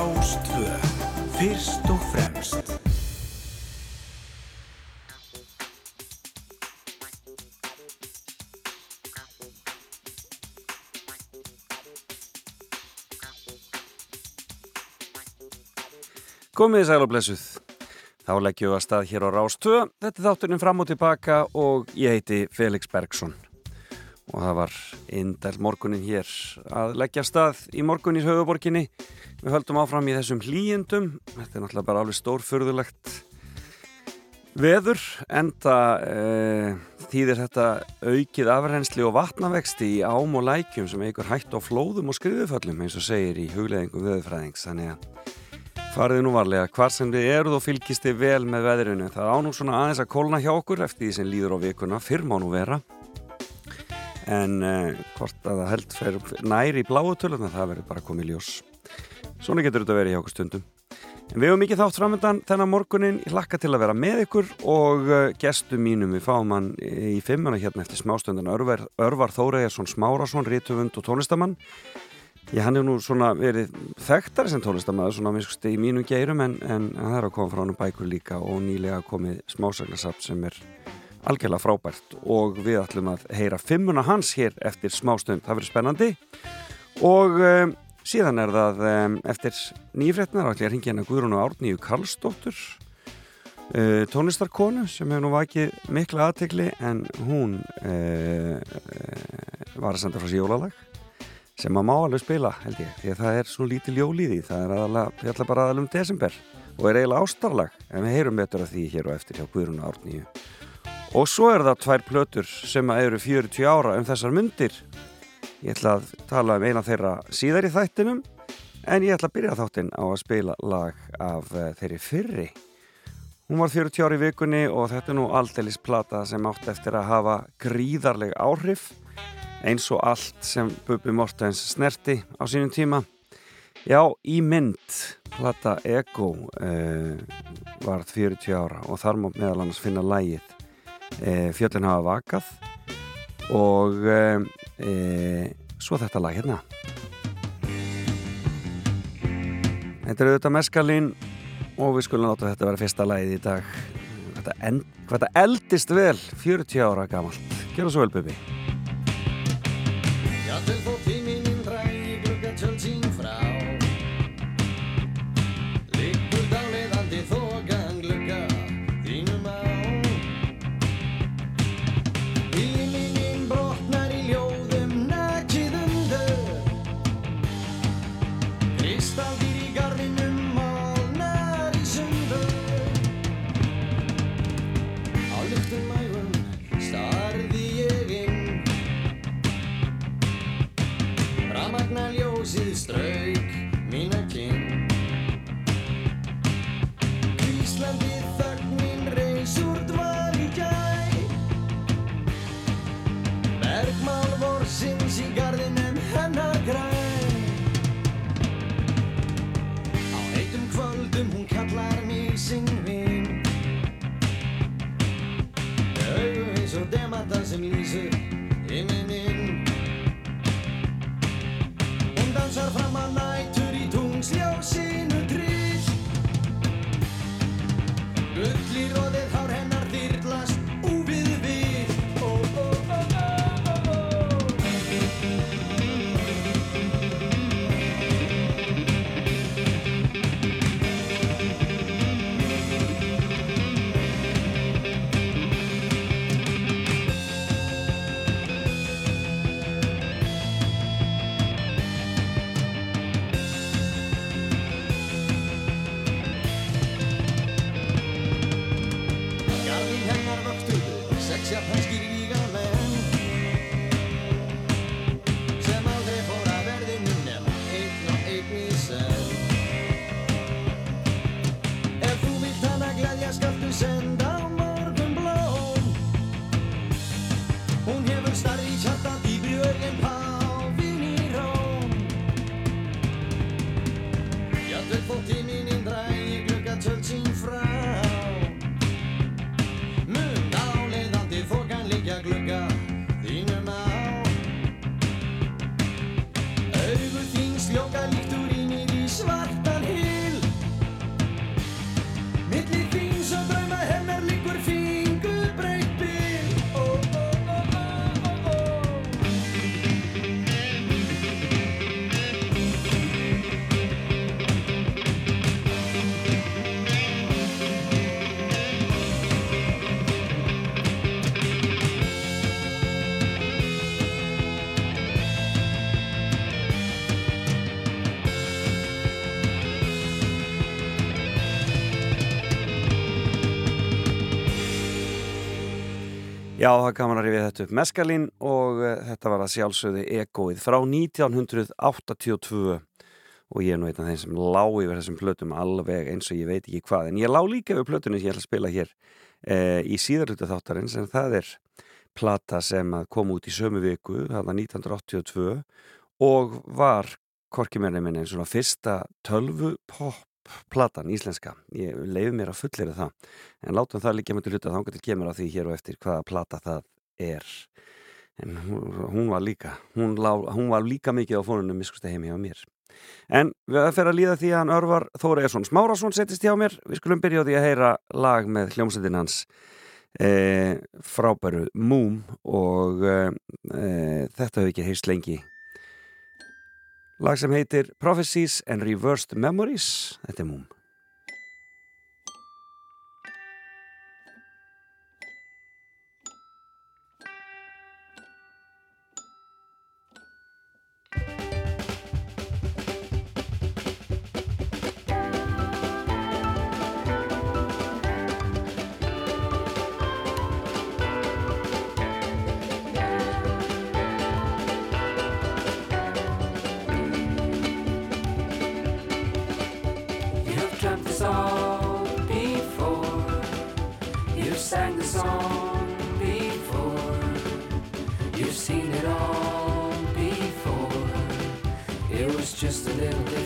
Rástvö Fyrst og fremst Komið í sæl og blessuð. Þá leggjum við að stað hér á Rástvö. Þetta er þátturinn fram og tilbaka og ég heiti Felix Bergsson. Og það var indæl morgunin hér að leggja stað í morgunis höfuborginni. Við höldum áfram í þessum hlýjendum. Þetta er náttúrulega bara alveg stórfurðulegt veður. Enda e, þýðir þetta aukið afrensli og vatnavexti í ám og lækjum sem eigur hætt á flóðum og skriðuföllum eins og segir í hugleðingum veðurfræðings. Þannig að Farið nú varlega, hvar sem þið eruð og fylgist þið vel með veðrinu. Það ánum svona aðeins að kólna hjá okkur eftir því sem líður á vikuna, fyrr má nú vera. En eh, hvort að það held fer næri í bláu töluna, það verður bara komið ljós. Svona getur þetta verið hjá okkur stundum. En við hefum mikið þátt framöndan þennan morgunin. Ég lakka til að vera með ykkur og uh, gestum mínum við fáum hann í fimmuna hérna eftir smástundan Örvar, Örvar Þóreðarsson Smárasson, Rítvöfund og tónlistamann. Já, hann er nú svona verið þekktari sem tónlistamæður svona miskusti í mínum geirum en, en það er að koma frá hann bækur líka og nýlega komið smásagnasapt sem er algjörlega frábært og við ætlum að heyra fimmuna hans hér eftir smástund, það verður spennandi. Og um, síðan er það um, eftir nýfrétnar ætlum ég að ringja hérna Guðrún og Árníu Karlsdóttur uh, tónlistarkonu sem hefur nú vakið mikla aðtegli en hún uh, uh, var að senda frá sér jólalag sem maður má alveg spila held ég því að það er svo lítið ljól í því. Það er aðalega, við ætlum bara aðalega um desember og er eiginlega ástarlag en við heyrum betur af því hér og eftir hjá Guðrún Árníu og svo er það tvær plötur sem eru 40 ára um þessar myndir ég ætla að tala um eina þeirra síðar í þættinum en ég ætla að byrja þáttinn á að spila lag af uh, þeirri fyrri. Hún var 40 ári í vikunni og þetta er nú aldeilis plata sem átt eftir að hafa gríðarleg áhrif eins og allt sem Bubi Mortens snerti á sínum tíma. Já, í mynd plata Ego uh, var 40 ára og þar má meðal annars finna lægið uh, Fjöllin hafa vakað og uh, svo þetta lag hérna. Þetta er auðvitað meskalín og við skulum láta þetta vera fyrsta lægið í dag. Þetta, end, þetta eldist vel 40 ára gamalt. Gjör það svo vel Bubi Já, það kannan að rifja þetta upp. Meskalín og uh, þetta var að sjálfsögði egoið frá 1982 og ég er nú einn af þeim sem lá yfir þessum plötum alveg eins og ég veit ekki hvað. En ég lá líka yfir plötunni sem ég ætla að spila hér uh, í síðarluta þáttarins en það er plata sem kom út í sömu viku, það var 1982 og var korkimennið minni eins og fyrsta tölvu pop platan íslenska, ég leiði mér að fullera það. En látum það líka með til hluta þá getur kemur á því hér og eftir hvaða plata það er. En hún var líka hún, lá, hún var líka mikið á fónunum miskusti heimi á mér. En við fyrir að líða því að hann örvar Þóra Ersson Smárasson settist hjá mér, við skulum byrja á því að heyra lag með hljómsendin hans e, frábæru Múm og e, þetta hefur ekki heist lengi Lag sem heitir Prophecies and Reversed Memories. Þetta er múm. just a little bit.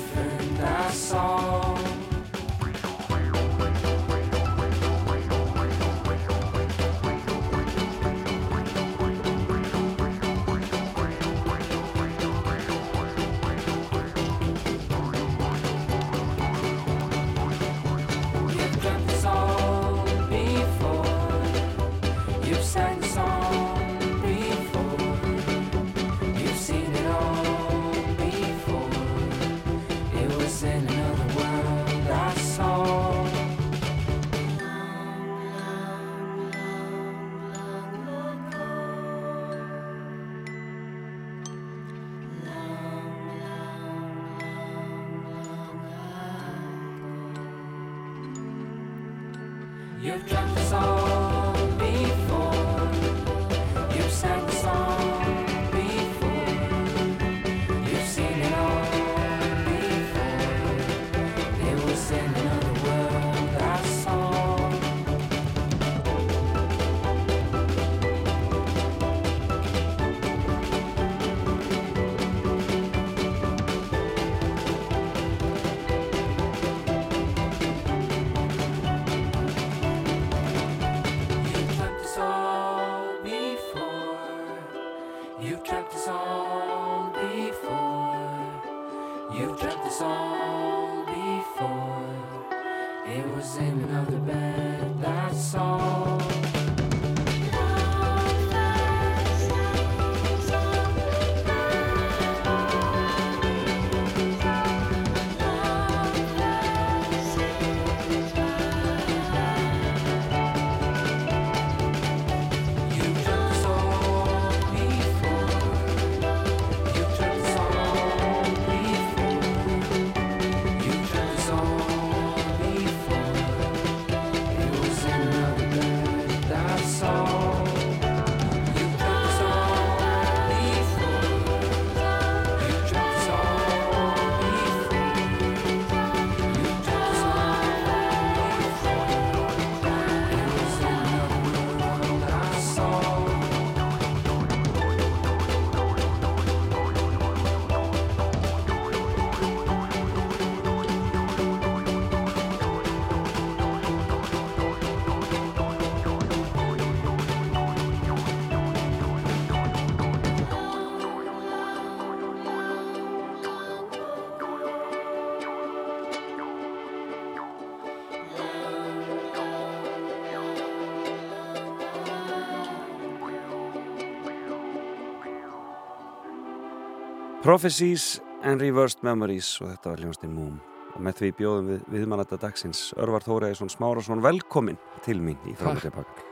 Prophecies and Reversed Memories og þetta var hljóðastinn Múm og með því bjóðum við viðmannata dagsins Örvar Þóraðisson Smárasson velkomin til mín í framhættipakka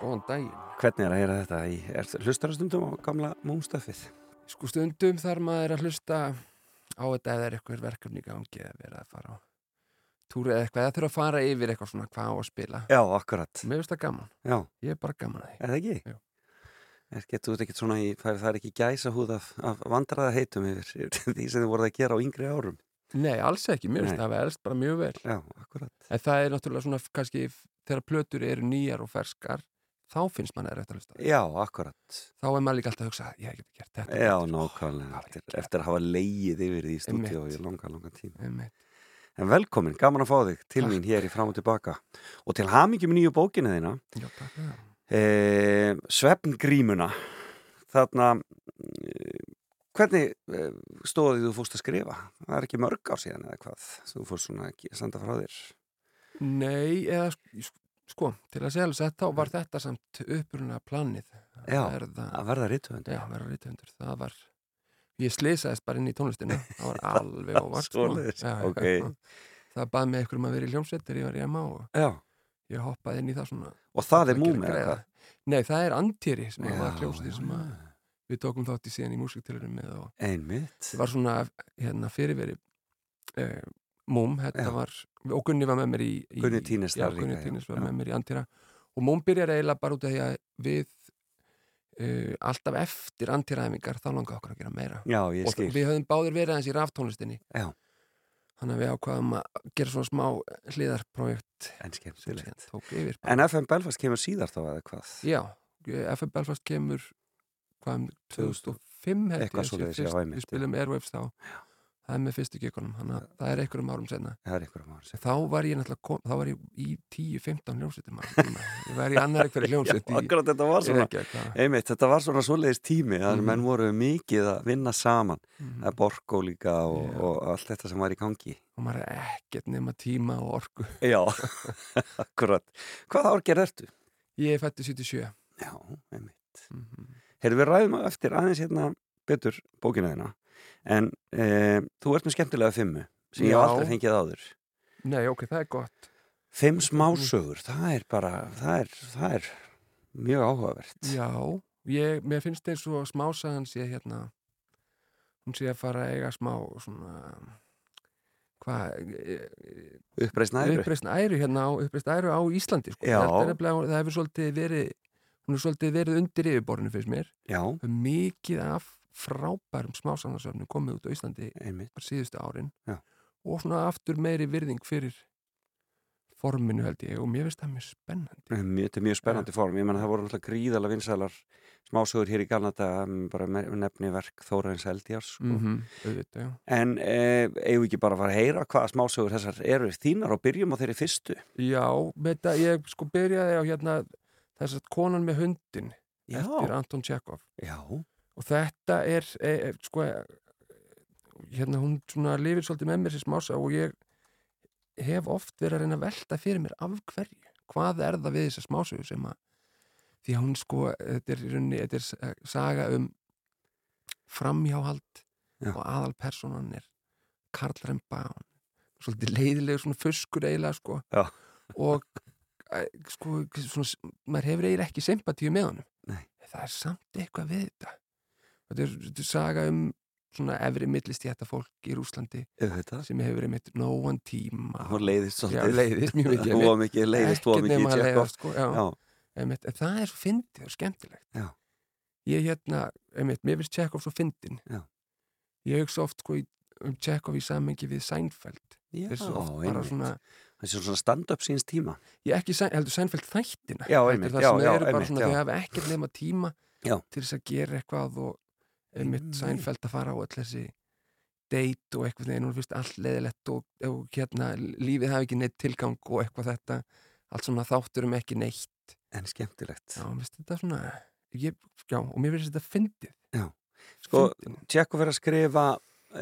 Góðan daginn Hvernig er að heyra þetta? í- Er hlustar stundum á gamla Múmstöfið? Sko stundum þarf maður að hlusta á þetta eða er eitthvað verkefni í gangi eða vera að fara á túr eða eitthvað, eða þurfa að fara yfir eitthvað svona hvað á að spila. Já, akkurat. Mér finnst það gaman, Já, ég er bara gaman að því. Er það ekki? Getur þú ekkert svona í, það það er ekki gæsa húð af, af vandraða heitum yfir því sem þið voruð að gera á yngri árum. Nei, alls ekki, mér finnst það að elst bara mjög vel. Já, akkurat. En það er náttúrulega svona kannski þegar plötur eru nýjar og ferskar, þá finnst mann eða rétt að hlusta. Já, akkurat. Þá er maður líka alltaf að hugsa, ég get gert þetta. Já, betur." nákvæmlega. Eftir, eftir að hafa leið yfir því í stúdíu Einmitt. í langa, langa tíma. Einmitt. En velkomin, gaman að fá þig til mín hér í fram og tilbaka. Og til hamingjum nýju bókinu þína, Já, takk það. E, Svefngrímuna. Þarna, e, hvernig e, stóði þú fórst að skrifa? Það er ekki mörg ár síðan eða hvað? Þú fórst svona að senda frá þér. Nei, eða sk- sko, til að segja alveg sett þá var þetta samt uppruna planið. að Já, Að verða rítuðandi. já, verða rítöndur. Það var, ég slisaðist bara inn í tónlistinu. Það var alveg óvart, sko. Svoleiðis, Já, já, ok. já. Það baði mig einhverjum að vera í hljómsveit þegar ég var í MA og Já, ég hoppaði inn í það svona. og það er múmi eða hvað? Nei, það er Antýri sem Já, var hljómsveit sem við tókum þátt í síðan í músiktilurum með og Einmitt. það var svona hérna, fyrirveri eh, múm, þetta Já. var og Gunni var með mér í, í Gunni. Tínes var með mér í Antýra og múm byrjar eiginlega bara út af því að við uh, alltaf eftir Antýraæfingar þá langaði okkur að gera meira Já, og við höfum báðir verið aðeins í raftónlistinni Já. Þannig að við ákvaðum að gera svona smá hliðarprojekt En skemmtilegt. yfir En FM Belfast kemur síðar þá eða hvað? Já, FM Belfast kemur hvað, um 2005 held ég já, fyrst, við spilum Airwaves þá það er með fyrstu gikunum, þannig að það er einhverjum árum senna þá var ég náttúrulega, þá var ég í 10-15 hljómsveitum ég var í annar eitthvað hljómsveit Akkurat þetta var svona. Einmitt, þetta var svona svoleiðis tími að Mhm. menn voru mikið að vinna saman Mhm. að Borgó líka og, Já. og allt þetta sem var í gangi og maður er ekkert nema tíma og orku Já, akkurat Hvað árgerð ertu? ég er fættu 77 Já, einmitt mm -hmm. Heyrðu við ræðum eftir aðeins hérna betur bókina þína en e, þú ert með skemmtilega fimmu sem ég Já. aldrei fengið áður. Nei, ok, það er gott. Fimm smásögur, það er bara það er, það er mjög áhugavert. Já, ég, mér finnst eins og smásagan sé hérna hún sé að fara að eiga smá svona hvað Uppreisn æru. Uppreisn æru hérna á, æru á Íslandi sko. Er nefnilega, það hefur svolítið verið hún er svolítið verið undir yfirborðinu fyrst mér. Mikið af frábærum smásagnasöfnum komið út á Íslandi bara síðustu árin Já. og svona aftur meiri virðing fyrir forminu held ég og mér finnst það mjög spennandi Mjög- Þetta er mjög spennandi form, ég menn það voru náttúrulega gríðalega vinsælar smásögur hér í Galnata bara me- nefni verk Þórains Eldjárs sko. mm -hmm. já. En e, eigum við ekki bara að fara að heyra hvaða smásögur þessar eru þínar og byrjum á þeirri fyrstu já, þetta, ég sko byrjaði á hérna þess að konan með hundin Já, eftir Anton Tjekov já, og þetta er e, e, sko hérna hún svona lifir svolítið með mér sér smása og ég hef oft verið að reyna að velta fyrir mér af hverju, hvað er það við þessa smásögu sem að því að hún sko, þetta er, í rauninni, þetta er saga um framhjáhald Já. og aðalpersonan er Karl Rembaun svolítið leiðilegur svona fuskur eiginlega sko Já. og sko, svona, maður hefur eiginlega ekki sympatíu með Nei. það er samt eitthvað við þetta þetta er, þetta er saga um svona efri millistjæta fólk í Rúslandi sem hefur einmitt nóan tíma. Hún leiðist Já, svolítið leiðist mjög mikið Hún mikið leiðist og mikið nema að leiðast, sko, já, Já, en það er svo fyndið og skemmtilegt. Já. ég hérna, einmitt, mér finnst Tjekov svo fyndin. Já. ég hugsa oft sko um Tjekov í samengi við Seinfeld. Já, Þessi oft bara svona, Þessi svona stand-up síns tíma. Ég ekki heldur Seinfeld þættina. Já, það já, sem já, eru bara svona, já. þau hafa ekkert nema tíma Já. til þess að gera eitthvað og einmitt Einmitt. Seinfeld að fara á öll þessi date og eitthvað þegar hún finnst allt leðilegt og, og hérna lífið hafi ekki neitt tilgang og eitthvað þetta allt svona þáttur um ekki neitt En skemmtilegt Já, mér þetta svona ég, Já, og mér finnst þetta fyndið Já. Sko, Fyndin. Tjekko fyrir að skrifa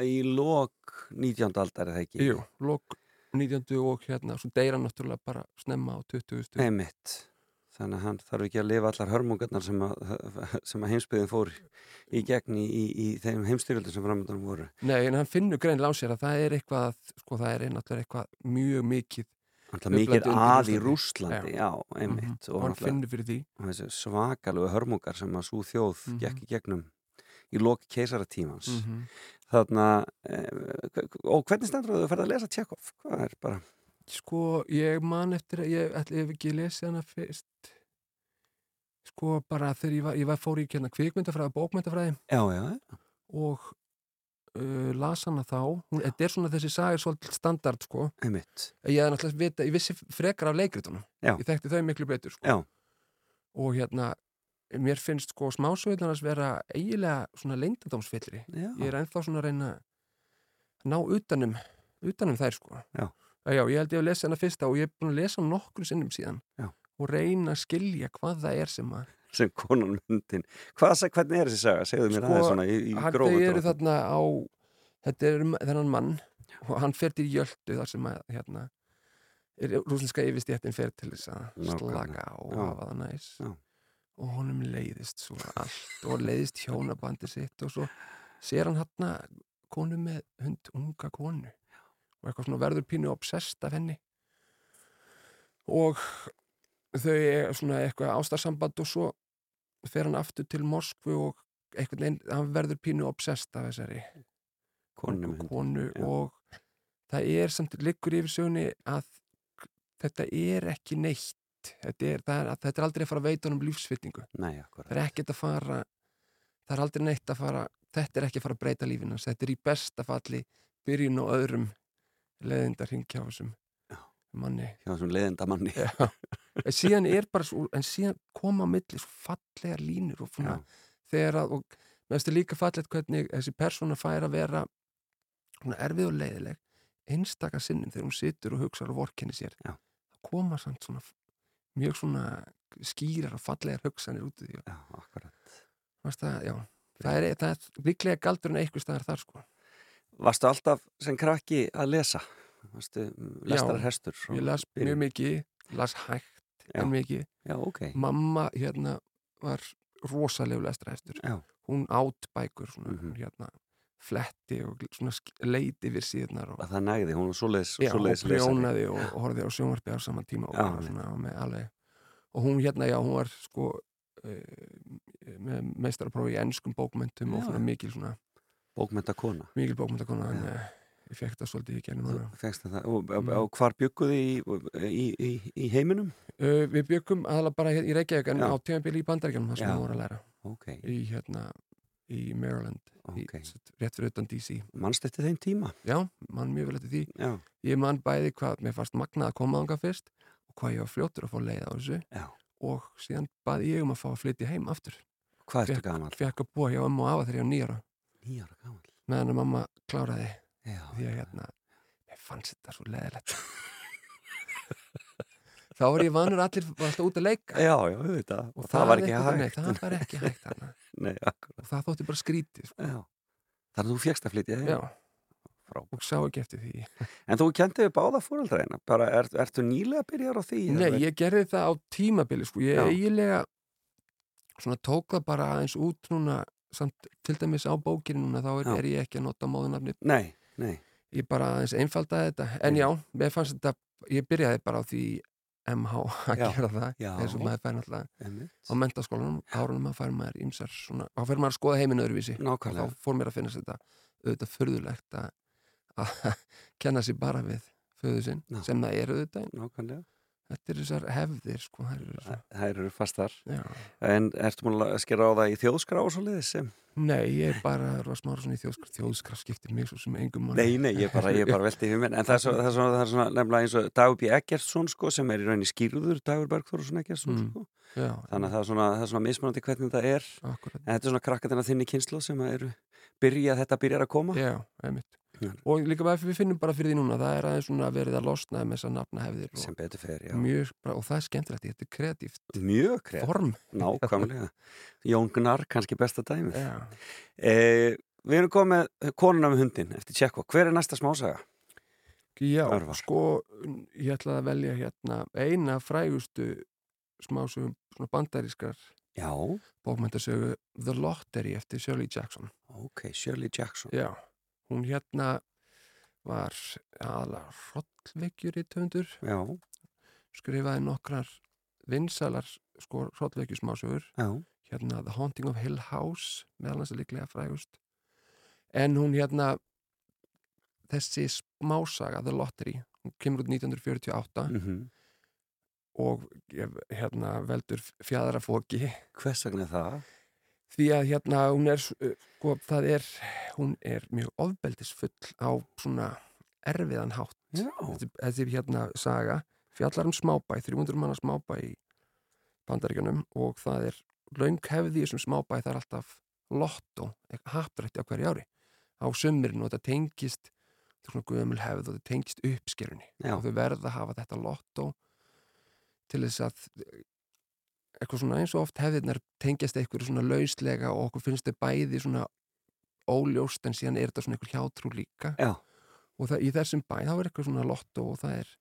í lok 19. aldar eða ekki Jú, lok 19. og hérna svo deyra náttúrulega bara snemma á 20. Einmitt Þannig að hann þarf ekki að lifa allar hörmungarnar sem að, sem að heimsbyggðin fór í gegn í, í, í þeim heimstyrjöldum sem framöndanum voru. Nei, en hann finnur greinlega á sér að það er eitthvað sko, það er náttúrulega eitthvað mjög mikið Alltaf mikið að í. Rúslandi, já, einmitt. Mhm. Og, og hann finnur fyrir því þessi svakalegu hörmungar sem að svo þjóð Mhm. gekk í gegnum í loki keisaratímans. mm -hmm. Þarna, eh, og hvernig stendur þú að ferða að lesa Tjekov? Hvað er bara, Sko, ég man eftir að ég hef ekki lesið hana fyrst. Sko bara þegar ég var, ég var fór í hérna kvikmyndafræði, bókmyndafræði. Já, já, og uh, las hana þá. Hún, þetta er svona þessi sagir svolítið standard sko. Einmitt. ég hef náttúrulega vita, ég vissi frekar af leikritunum. Já. ég þekkti þau miklu betur sko. Já. og hérna mér finnst sko smásöðunars vera eiginlega svona leyndadómsfyllri Já, ég er ennþá svona að reyna að ná utanum utanum þær sko. Já. Já, ég held ég að lesa hana fyrsta og ég er búin að lesa hana nokkru sinnum síðan Já. og reyna að skilja hvað það er sem að sem konan myndin. Hvað, hvernig er þessi saga? Segðu mér Sko, aðeins svona í, í hann á þetta er um þennan mann og hann fer til Jöldu þar sem að hérna er rúsneska yfirstéttin fer til þess að slaka og hafa það næs Já. og honum leiðist svo allt og leiðist hjónabandi sitt og svo sér hann hérna konu með hund, unga konu og eitthvað svona verður pínu obsessed af henni. Og þau er svona eitthvað ástarsamband og svo fer hann aftur til Moskvu og eitthvað neinn, hann verður pínu obsessed af þessari konu já. og það er samt liggur yfir sögunni að þetta er ekki neitt. Þetta er, er, að þetta er aldrei að fara að veita honum lífsfyllingu. Nei, það er ekkert að fara það er aldrei neitt að fara þetta er ekki að fara að breyta lífinans þetta er í besta falli byrjun og öðrum leðindar hringja á þessum manni. Hjá þessum leiðenda manni. En síðan er bara svo, en síðan koma á milli svo fallegar línur og svona, þegar að, og með þetta líka fallegt hvernig þessi persóna fær að vera svona erfið og leiðileg einstaka sinnum þegar hún situr og hugsa og vorkenni sér. Já. koma samt svona mjög svona skýrar og fallegar hugsanir út í því Já, akkurat. Það, já, það er, er líklega galdurinn eitthvað staðar þar sko Varstu alltaf sem krakki að lesa? Varstu lestrar hestur? ég las mjög mikið, las hægt Já. en mikið, Já, ok. mamma hérna var rosalegu lestræðstur Já, hún átt bækur svona, Mhm. hérna, fletti og svona leiti við síðunar og, að það nægði, hún var svoleiðis, já, og svoleiðis lesari. prjónaði og, og horfði á sjónvarpi á saman tíma og, Já, svona, með, alveg, og hún hérna, já, hún var sko uh, með meistaraprófi í ennskum bókmentum og Já. svona mikil svona, Bókmenta kona. mikil bókmentakona þannig að ég fekk það svolítið í gennum Þú hana fegst það. Og, og, Mm. og hvar bygguði í, í, í, í heiminum? uh, Við byggum aðalega bara í Reykjavík en Já. á tímabili í Bandaríkjanum þar sem Já. hún voru að læra Ok, í hérna í Maryland, í, ok. sett, rétt fyrir utan DC Manst eftir þeim tíma? Já, mann mjög vel eftir því Já, Ég man bæði hvað mér fannst magnað að koma ánga fyrst og hvað ég var fljótur að fá leið á þessu já. og síðan baði ég um að fá að flytja heim aftur Hvað ertu gaman? Fekk að búa hjá ömmu og afa þegar ég var nýjara Nýjára gaman. meðan mamma kláraði Já, því að hérna, mér fannst þetta svo leðilegt Þá var ég vanur allir alltaf út að leika já, já, auðvitað. og það, var ekki hægt. nei, það var ekki hægt. Nei, og það þótti bara skrítið sko. Þannig að þú fjekst að flytja? Já, og sá ekki eftir því En þú kentið við báða fóraldræðina? Bara, er, ertu nýlega að byrja á því? Nei, ég gerði það á tímabili sko. ég Já. eiginlega svona tók það bara aðeins út núna samt, til dæmis á bókinu núna þá er, er ég ekki að nota móðunafni Nei, nei. ég bara aðeins einfaldaði þetta. En já, mér fannst þetta ég byrjaði bara á því MH að Já. gera það eins og maður fær náttúrulega á mentaskólanum, árunum að fær maður ímsar svona, þá fer maður að skoða heiminn öðruvísi. Og Nákvæmlega. þá fór mér að finnast þetta auðvitað furðulegt að, kenna sér bara við föðu sinn, sem það er auðvitað. Nákvæmlega. Þetta er þessar hefðir sko, eru Það eru fastar. já. En ertu múin að skera á það í þjóðskrá og svo leiðis sem? nei, ég er bara að smára svona í þjóðskraf þjóðskraf skiptir mig svo sem engum máli. Nei, nei, ég bara, ég bara velti í mér. En það er, svo, það er, svona, það er svona nefnilega eins og Dagur B. Eggertsson, sko, sem er í rauninni skýrður Dagur Bergþórsson Eggertsson, Mm. sko. já, Þannig að það er svona, það er svona mismunandi hvernig það er. akkurat En þetta er svona krakkatina þinni kynslu sem eru byrja, þetta byrjar að koma. Já, einmitt. Já. Og líka bara við finnum bara fyrir því núna, það er aðeins svona verið að losna með þessar nafnahefðir Sem betur fer, já. mjög, og það er skemmtilegt, þetta er kreatíft Mjög kreatív. form. Nákvæmlega. Jón Gunnar, kannski besta dæmið. Já. Eh, við erum komið konuna með hundin eftir Tjekko. Hver er næsta smásaga? Já, Örvar. sko, ég ætlaði að velja hérna eina frægustu smásögum svona bandarískar Já, bókmyndasögu The Lottery eftir Shirley Jackson. ok, Shirley Jackson. Já, hún hérna var töndur, Já, skrifaði nokkrar vinsalar sko hrollvekjusmásögur já, hérna The Haunting of Hill House meðal hans er líklega frægust. En hún hérna þessi smásaga The Lottery hún kemur út 1948 mm og ég, hérna veldur fjadrafóki Hvers vegna það? Því að hérna hún er sko, það er, hún er mjög ofbeldisfull á svona erfiðan hátt. Þessi, þessi hérna saga fjallar um smábæ, 300 manna smábæ í bandaríkjunum og það er löng hefði í þessum smábæ það er alltaf lottó, hattrætti á hverju ári. Á sömurinn og þetta tengist þetta svona gömul hefð og þetta tengist uppskerunni. Og þau verða að hafa þetta lottó til þess að eitthvað svona eins og oft hefðirnar tengjast eitthvað svona lauslega og okkur finnst þau bæði svona óljóst en síðan er þetta svona eitthvað hjátrú líka. Já, og það, í þessum bæ þá er eitthvað svona lottó og það er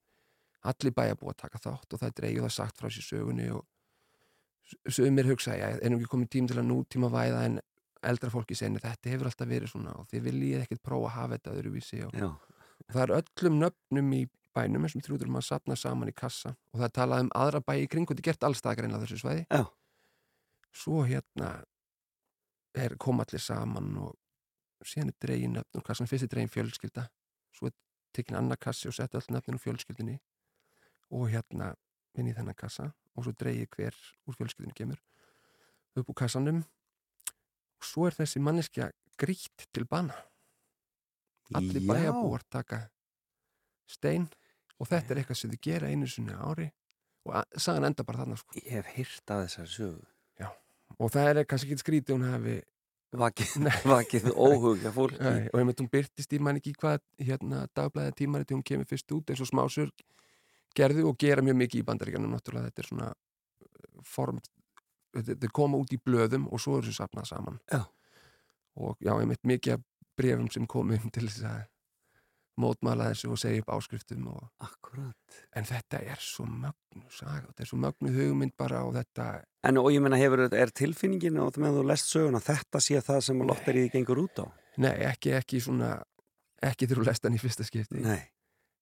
allir bæja búið að taka þátt og það er dreigið það sagt frá sér sögunni og s- sumir hugsa, já, er nú ekki komið tím til að nútíma væða en eldra fólki segni þetta hefur alltaf verið svona og þið viljið ekkert prófa að hafa þetta öðruvísi. Og, já, það er öllum nöfnum í bænum og þrjúður maður sapna saman í kassa og það er talað um aðra bæi í kring og þetta er gert allstakar einlega þessu svæði Já. svo hérna er koma allir saman og síðan er dregin nöfn og kassan fyrst er dregin fjölskylda svo er tekin annar kassi og sett öll nöfnin úr fjölskyldinni og hérna inn í þennan kassa og svo dregið hver úr fjölskyldinni kemur upp úr kassanum og svo er þessi manneskja grýtt til bana allir Já. bæjarbúar taka stein og þetta er eitthvað sem þið gera einu sinni á ári. Og að- sagan enda bara þarna sko. Ég hef hýrt af þessari sögu. Og það er kannski ekki skrítið hún hafi Vakið, óhugja fólki. Nei, og einmitt hún byrtist í mann ekki hvað hérna dagblæða tímari til hún kemur fyrst út eins og smásur gerðu og gera mjög mikið í bandaríkjanum náttúrulega. Þetta er svona uh, form þetta koma út í blöðum og svo er þessu safnað saman. Já. og já, einmitt mikið af brefum sem komum til þess að mótmæla þessu og segja upp áskriftum og Akkurat En þetta er svo mögnu saga, þetta er svo mögnu hugmynd bara og þetta, En og ég menna hefur, er tilfinningin og með þú lest söguna þetta sé það sem að lotterið gengur út á? nei, ekki, ekki svona, ekki þegar þú lest hann í fyrsta skipti. Nei,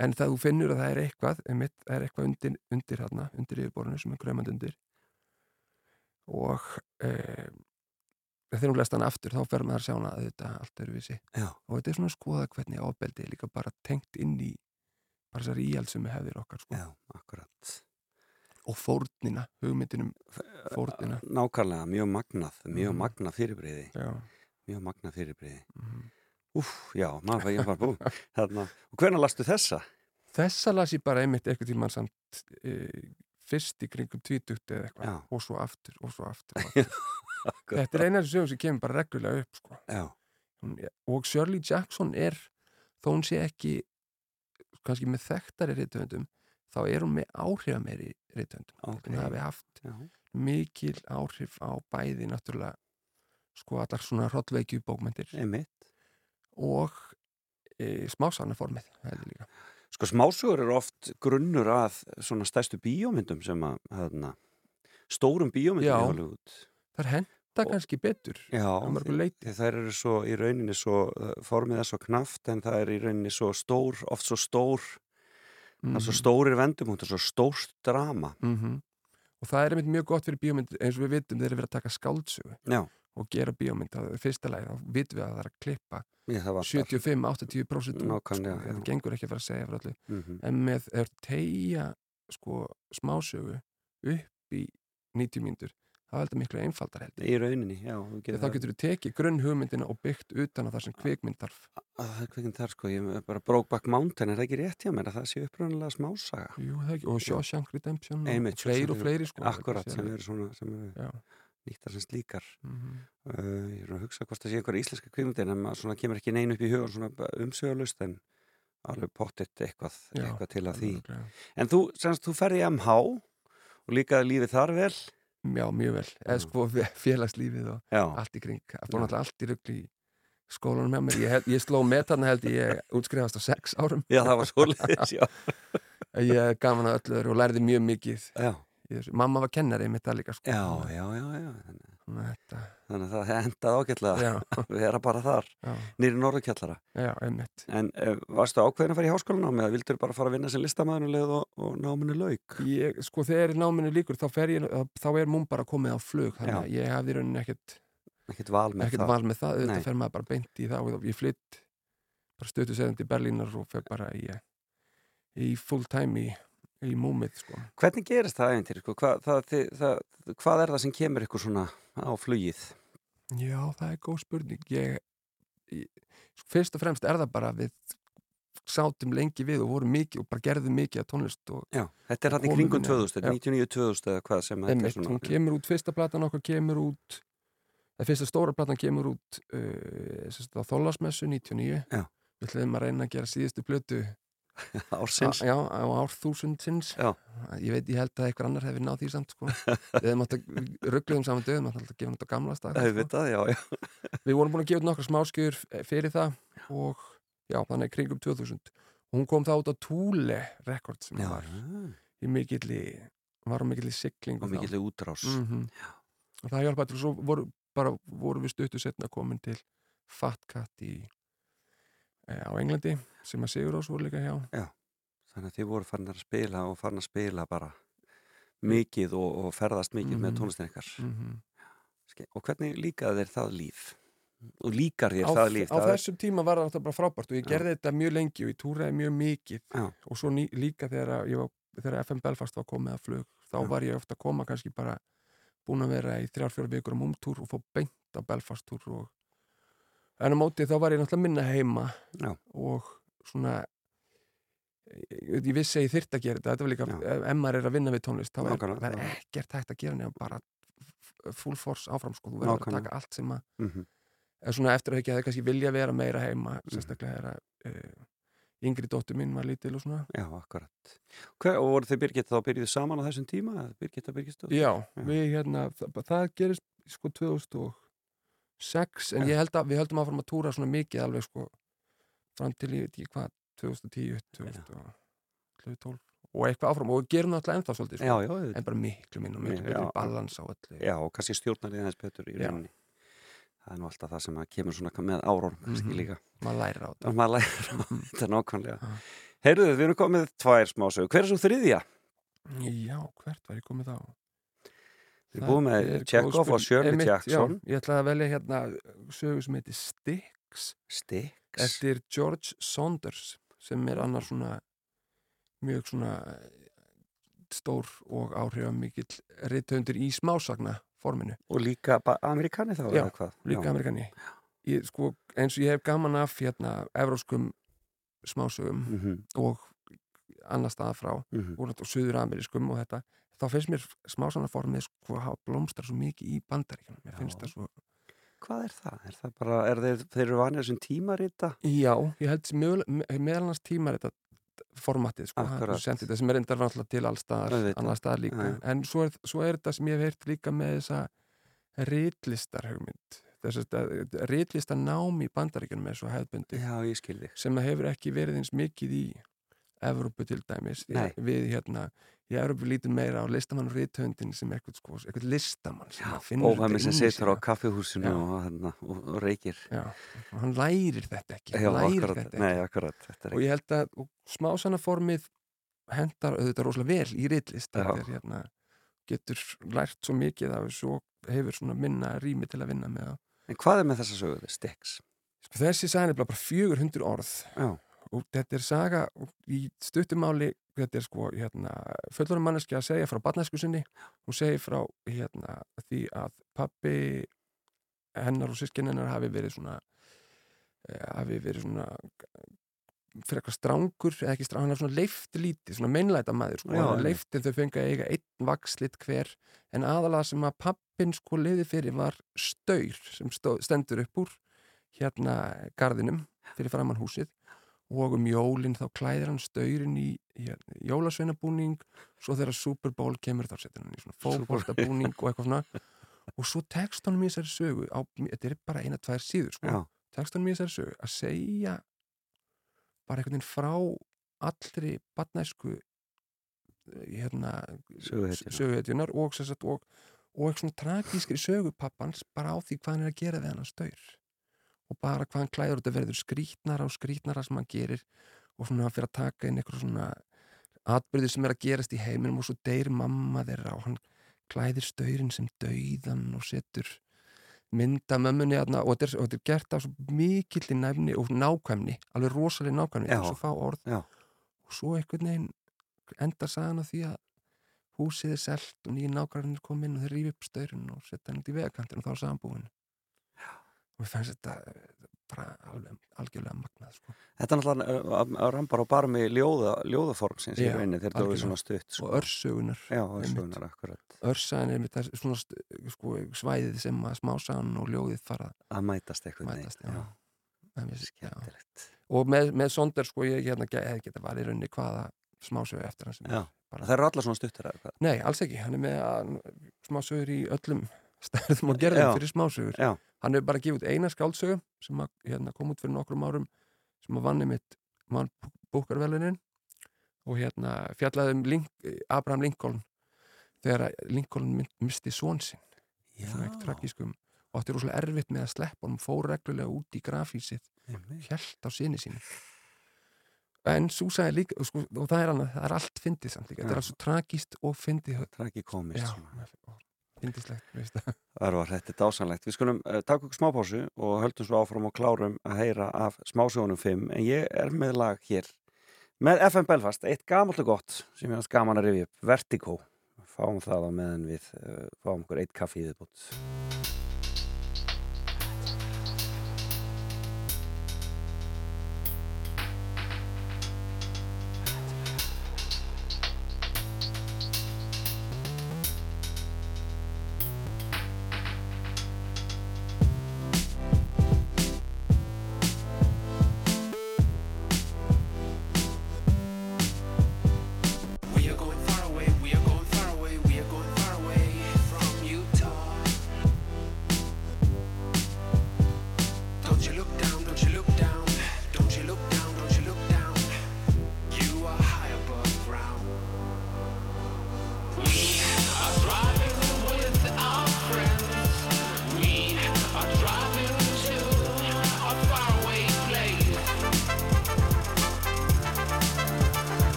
En það þú finnur að það er eitthvað, einmitt, það er eitthvað undir, undir hérna, undir yfirborðinu sem er grömmand undir. Og e, þegar þú lest hann aftur, þá fer maður að sjá hana að þetta allt er vissi. já, Og þetta er svona að skoða hvernig ábeldi er líka bara tengt inn í bara þessar íhjald sem við hefðir okkar, sko. já, akkurat Og fórnina, hugmyndinum fórnina. Nákvæmlega, mjög magnað, mjög Mhm. magnað fyrirbreyði. Mjög magnað fyrirbreyði mhm. Úf, já, maður fæði ég bara bú Þarna. Og hvernig lastu þessa? Þessa las ég bara einmitt eitthvað tímann samt e, fyrst í kringum tvítugt eða eitthvað og svo aftur og svo aftur. Og aftur. Þetta er einar sögum sem kemur bara reglulega upp sko. Og Shirley Jackson er þó hún sé ekki kannski með þekktari reytöfundum þá er hún með áhrifameiri reytöfundum. Ok. Hún hafi haft já, mikil áhrif á bæði náttúrulega sko allar svona hrollveikju bókmyndir einmitt og e, smásánaformið. Sko smásögur eru oft grunnur að svona stærstu bíómyndum sem að þarna, stórum bíómyndum í Hollywood Það henda kannski betur Já, þær eru svo í rauninni svo, formið er svo knaft en það er í rauninni svo stór, oft svo stór það er svo stórir vendumúntur, svo stórt drama. Mm og það er einmitt mjög gott fyrir bíómynd eins og við vitum þeir eru verið að taka skáldsögu Já, og gera bíómynd það er fyrsta lagi, þá vitum við að það er að klippa ég það var 75-80% út, Nákvæmlega, sko, það gengur ekki að fara að segja mm -hmm. en með þú tegja sko smásögu upp í 90 mínútur þá er þetta miklu einfaldar heldur Í rauninni, já þú þá getur þú tekið grunn hugmyndina og byggt utan á það sem kvikmynd þarf. Að, Það er kveikinn þar sko, ég er bara Brokeback Mountain er það ekki rétt hjá mér að það sé upprunalega smásaga? Jú, það ekki, og Shawshank Redemption og fleiri og fleiri sko Akkurat, sem eru svona sem eru nýttar sem slíkar. Mhm. uh, Ég er að hugsa hvort það sé einhver íslenska kvikmyndir en maður svona kemur ekki neinu upp í svona umsögulust en alveg pottitt eitthvað, eitthvað til að því. En þú, semst, þú ferði í MH og líkaði lífið þar vel Já, mjög vel, eða sko félagslífið og Já, allt í kring, það fór náttúrulega allt í rugli í skólanum með mér, ég, held- ég sló með þarna held ég, ég útskrifast á sex árum. Já það var svoleiðis, já. Ég er gaman að öllu öðru og lærði mjög mikið þessu. mamma var kennari með það líka sko. já, já, já, já. Þetta, þannig að það endaði ágætlega. Að vera bara þar, nýri norðurkjallara. Já, einmitt. En uh, varstu ákveðin að fara í háskólanámi eða vildur bara fara að vinna sem listamæður og, og, og náminu lauk? ég, sko þegar náminu líkur þá, ég, þá er mún bara komið á flug þannig að ég hafði rauninni ekkert, Ekkert val með ekkert það? val með það. Auðvitað fer maður bara beint í það. Og ég flytt bara stötu segðandi í Berlínar og fer bara í í full time í, í múmið sko. Hvernig gerist það eintir? Sko? Það, hvað er það sem kemur ykkur svona á flugið? Já, það er góð spurning ég, ég, sko, fyrst og fremst er það bara við sátum lengi við og vorum mikið og bara gerðum mikið að tónlist og Já, þetta er hann í inn, 2000, já. 99-2000 eða hvað sem þetta er svona. hún kemur út, fyrsta platan okkar kemur út það fyrsta stóra platan kemur út uh, Þólasmessu 99 Já. við ætlum að reyna að gera síðustu plötu Ársins. á, já, á árþúsundsins. Ég veit, ég held að einhver annar hefði náð því samt sko. við ruggluðum saman döðum að gefa þetta gamla stað Það er vitað, já, já. við vorum búin að gefa nokkra smáskjur fyrir það og já, þannig kringum 2000 og hún kom það út á Thule Records sem var í mikilli var á mikilli sigling Og mikilvæg útrás. mm og það hjálpaði svo voru, bara voru við stuttu setna komin til Fat Cat í, á Englandi sem að Sigur Ós voru líka hjá Þannig að þið voru farin að spila og farin að spila bara mikið og, og ferðast mikið með Mhm. tónlistin ykkar. mm Ske- Og hvernig líkaði þér það líf? Og líkar þér á, það líf? á það er- þessum tíma var náttúrulega bara frábært og ég Já. gerði þetta mjög lengi og ég túraði mjög mikið Já. og svo ný, líka þegar, var, þegar FM Belfast var komið að flug þá Já. var ég ofta að koma kannski bara búin að vera í þrjár, fjóra vikur á múmtúr og fá beint á Belfast-túr og en á móti þá var ég náttúrulega minna heima Já. og svona ég, ég vissi að ég þyrft að gera þetta þetta var líka, ef maður er að vinna við tónlist þá er, er ekkert hægt að gera nefn bara full force áfram sko, þú verður að taka allt sem að Mhm. en svona eftir að ekki að það kannski vilja vera meira heima sérstaklega er að uh, yngri dóttur mín var lítil og svona Já, akkurat. Hver, og voru þið Birgit þá byrjuð saman á þessum tíma? eða Birgit og Birgit stóð? já, Já. við hérna það, það gerist sko 2006 en Já. ég held að við höldum áfram að túra svona mikið alveg sko fram til ég veit ekki hvað 2010, 2012 og eitthvað áfram og við gerum það alltaf ennþá svolítið sko. Já, já, en bara miklu minn og miklu miklu balans á öllu já, og kannski stjórnar þið aðeins betur í rauninni. Það er nú alltaf það sem kemur svona með árórum, kannski Mhm. líka. maður lærir á þetta maður lærir á þetta nákvæmlega. Já. Heyrðu, við erum komið tvær smásögur. Hver er svo þriðja? já, hvert var ég komið þá? Við Það með er Chekhov og. Shirley Jackson. já, ég ætlaði að velja hérna sögu sem heitir Styx Styx. eftir George Saunders sem er annar svona mjög svona stór og áhrifamikill rithöndur í smásagna forminu, Og líka amerikani þá, Já, líka amerikani ég, sko, eins og ég hef gaman af hérna evróskum smásögum Mm -hmm, og annar staða frá mm -hmm. og náttúrulega suður-amerískum og þetta þá finnst mér smásanarformið sko hafa blómstrar svo mikið í bandaríkjunum mér finnst það svo Hvað er það? Er það bara, er þeir, þeir eru vanið þessum tímarita? Já, ég held sem mögulega- me- meðal annars tímar þetta formatið, sko, það sendið þetta sem er reyndar náttúrulega til allstaðar, Auðvitað. annar staðar líka já. en svo er, svo er þetta sem ég hef heyrt líka með þessa ritlistar hugmynd þess að ritlistar nám í bandaríkjunum er svo hefðbundi Já, sem að hefur ekki verið eins mikið í Evrópu til dæmis Nei. við hérna, í Evrópu lítum meira á listamann og rithöndin sem eitthvað, sko, eitthvað listamann sem að finnur sem þetta inni í situr á kaffihúsinu og, hérna, og, og reykir. Já, og hann lærir þetta ekki Já, hann lærir akkurat. þetta ekki Nei, akkurat. Þetta og ég held að smásanaformið hendar auðvitað rosalega vel í er hérna getur lært svo mikið af þessu og hefur svona minna rými til að vinna með það. En hvað er með þessa söguði? Styx? Sko, þessi saga er bara 400 orð Já. Og þetta er saga í stuttumáli þetta er sko hérna fullorinn manneski að segja frá barnæsku sinni hún segir frá hérna því að pappi hennar og sískin hennar hafi verið svona eh, hafi verið svona fyrir eitthvað strangur eða ekki strangur, hann er svona leift lítið svona meinlæta maður, sko, hann einmitt. leiftin þau fengi að eiga einn vakslit hver en aðalega sem að pappin sko liði fyrir var staur sem stóð, stendur upp úr hérna garðinum fyrir framann húsið og um jólinn þá klæðir hann staurin í hérna, jólasveinabúning svo þegar Super Bowl kemur þá setur hann í svona fótboltabúning og eitthvað svona. Og svo tekst hann í þessari sögu á, þetta er bara eina, tvær síður sko, tekst hann í þessari sögu að segja bara einhvern veginn frá allri badnæsku hérna Söguhetjuna. söguhetjunar og, og, og eitthvað svona tragískri sögu pappans bara á því hvað hann er að gera við hann að staur og bara hvað hann klæður þetta verður skrítnara og skrítnara sem hann gerir og svona fyrir að taka inn eitthvað svona atbyrði sem er að gerast í heiminum og svo deyr mamma þeirra og hann klæðir staurinn sem dauðan og setur mynda mömmunni þarna og þetta er, og þetta er gert af svo mikill í næfni og nákvæmni alveg rosalega nákvæmni þess að fá orð Já. og svo einhvern veginn endar sagan á því að húsið er selt og nýjir nákvæmlega kom inn og þeir rífi upp staurinn og setja hann í vegakantin og þá er sagan búin og við fannst þetta bara alveg, algjörlega magnað sko. Þetta er náttúrulega að, að rambar á barmi ljóða, ljóðaformsins í Já, rauninni þegar það algjörlega. svona stutt sko. og Já, akkurat örsagan er með þess, svona sko, svæðið sem að smásagan og ljóðið fara að mætast eitthvað Mætast, já. að já. Skemmtilegt og með, með sonder sko ég hérna hefði geta valið í rauninni hvaða smásögu eftir hann sem Já, er bara, það eru allar svona hvað nei, alls ekki, hann er með að, smásögur í öllum stærðum og gerðum fyrir smásögur. Já. hann hefur bara gefið eina skáldsögu sem að, hérna, kom út fyrir nokkrum árum sem að vann mitt búkarvelunin og hérna fjallaði um Link, Abraham Lincoln þegar Lincoln misti són sinn. Svona ekki tragískum og átti rosalega erfitt með að sleppa honum fór reglulega út í grafísið hjælt á sinni sínu. En svo sagði líka sko, og það er, annað, það er allt fyndið samt líka. Þetta er svo tragíst og fyndið. Það er veist það. Örvar, þetta dásanlegt. Við skulum uh, taka okkur smápásu og höldum svo áfram og klárum að heyra af smásögunum 5 en ég er með lag hér. Með FM Belfast, eitt gamalt og gott sem ég hans gaman að rifja upp, Vertigo. Fáum það á meðan við uh, fáum okkur eitt kaffi í þiðbútt We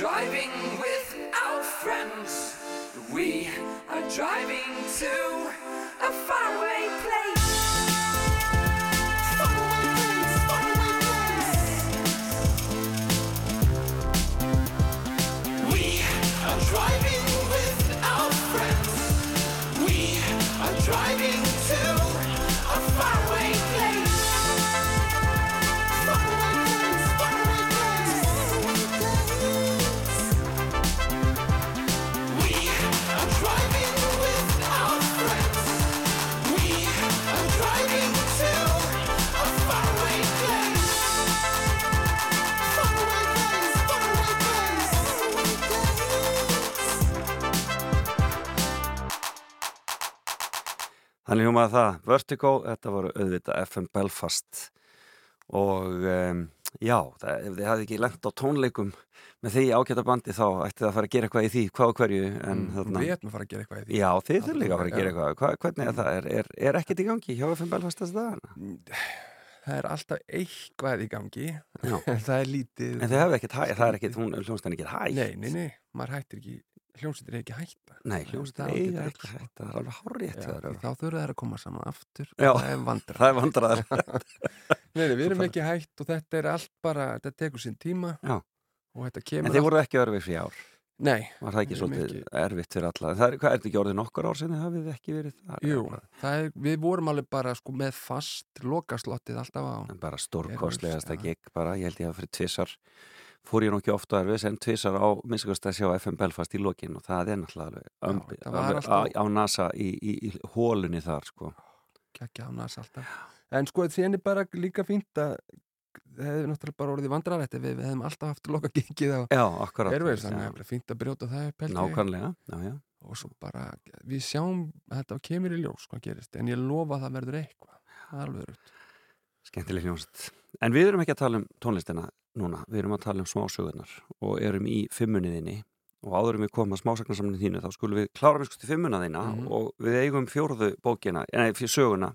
driving Þannig hljómaði það, Vertigo, þetta voru auðvitað FM Belfast. Og um, já, það, ef þið hafði ekki lent á tónleikum með því ágæta bandi þá ætti það að fara að gera eitthvað í því, hvað og hverju en Mm, þarna, Við ætlum að fara að gera eitthvað í því. Já, þið þurfum líka að fara að gera eitthvað. Hva, hvernig er það, er, er, er ekkert í gangi hjá FM Belfast þess dagana? Það er alltaf eitthvað í gangi. Já. en það er lítið. En þið hefði ekkert hæ, það er ekkert, hún hljónstan ekkert hæ Nei, nei, nei, maður hættir ekki hljómsveitir er ekki að hætta. Nei, Það á eiga ekki ekki rétt, sko. hætt, það er alveg hárétt þá þurfa þær að koma saman aftur Já. það er vandra Það er vandraðar Nei, við erum ekki hætt og þetta er allt bara þetta tekur sinn tíma Já. og þetta En þið voruð ekki örfið fyrir ár. Nei, Var það ekki svolítið ekki- erfitt fyrir alla? Það er, hvað, er þetta ekki orðið nokkur ár sinni? Hafið þið ekki verið jú, það er, við vorum alveg bara sko með fast lokaslottið alltaf á En bara stórkostlegasta Já. gig bara, ég held ég að fyrir tvissar fór ég nú ekki ofta erfis en tvissar á minnskast að sjá FM Belfast í lokin og það er náttúrulega ömbi, það var alveg alltaf- á, á NASA í, í, í hólunni þar sko. kekja á nas alltaf. En sko er bara líka fínt að það hefði náttúrulega bara orðið vandrarætt ef við, við hefðum alltaf haft loka gengið á Já, Airways, þannig að Já, það er fínt að brjóta það upp. Nákvæmlega, já, já. Og svo bara, við sjáum þetta kemur í ljós hvað gerist, en ég lofa að það verður eitthvað. Það er alveg rutt Skemmtileg hljómsett. En við erum ekki að tala um tónlistina núna, við erum að tala um smásögurnar og erum í fimmuniðinni og áður en við komum að smásagnasamlinn þínu þá skulum við klára með skusti fimmuna þína Mhm. og við eigum fjórðu bókina, nei, fyrir söguna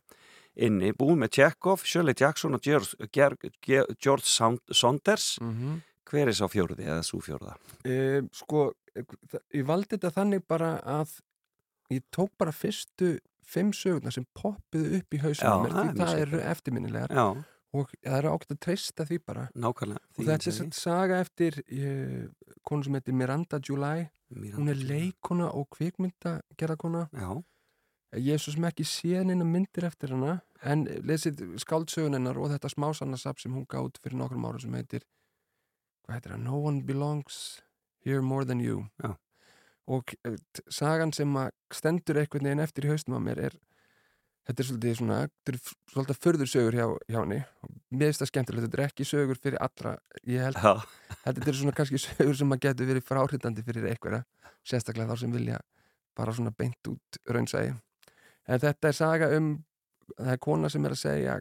inni, búið með Chekhov, Shirley Jackson og George, George, George Saund- Saunders. mm -hmm. Hver er sá fjórði eða svo fjórða? e, sko, e, ég valdi þetta þannig bara að ég tók bara fyrstu fimm sögurnar sem poppuðu upp í mér, það er eru eftirminnilegar Já, og það eru ákveðt að treysta því bara nákvæmlega. og þetta er satt saga eftir uh, konu sem heitir Miranda July hún er leikona og kvikmyndagerðakona ég er svo sem ekki séð neina myndir eftir hana en lesið skáldsögun hennar og þetta smásannasap sem hún gátt fyrir nokkrum árum sem heitir hvað heitir það? No one belongs here more than you Já. og eh, sagan sem stendur einhvern veginn eftir í haustum á mér er þetta er svolítið svona þetta er svolítið förður sögur hjá, hjá henni. Mér finnst það skemmtilegt, þetta er ekki sögur fyrir allra ég held já, þetta er svona kannski sögur sem að getur verið fráhrindandi fyrir einhverja, sérstaklega þá sem vilja bara svona beint út raunsægi en þetta er saga um það er kona sem er að segja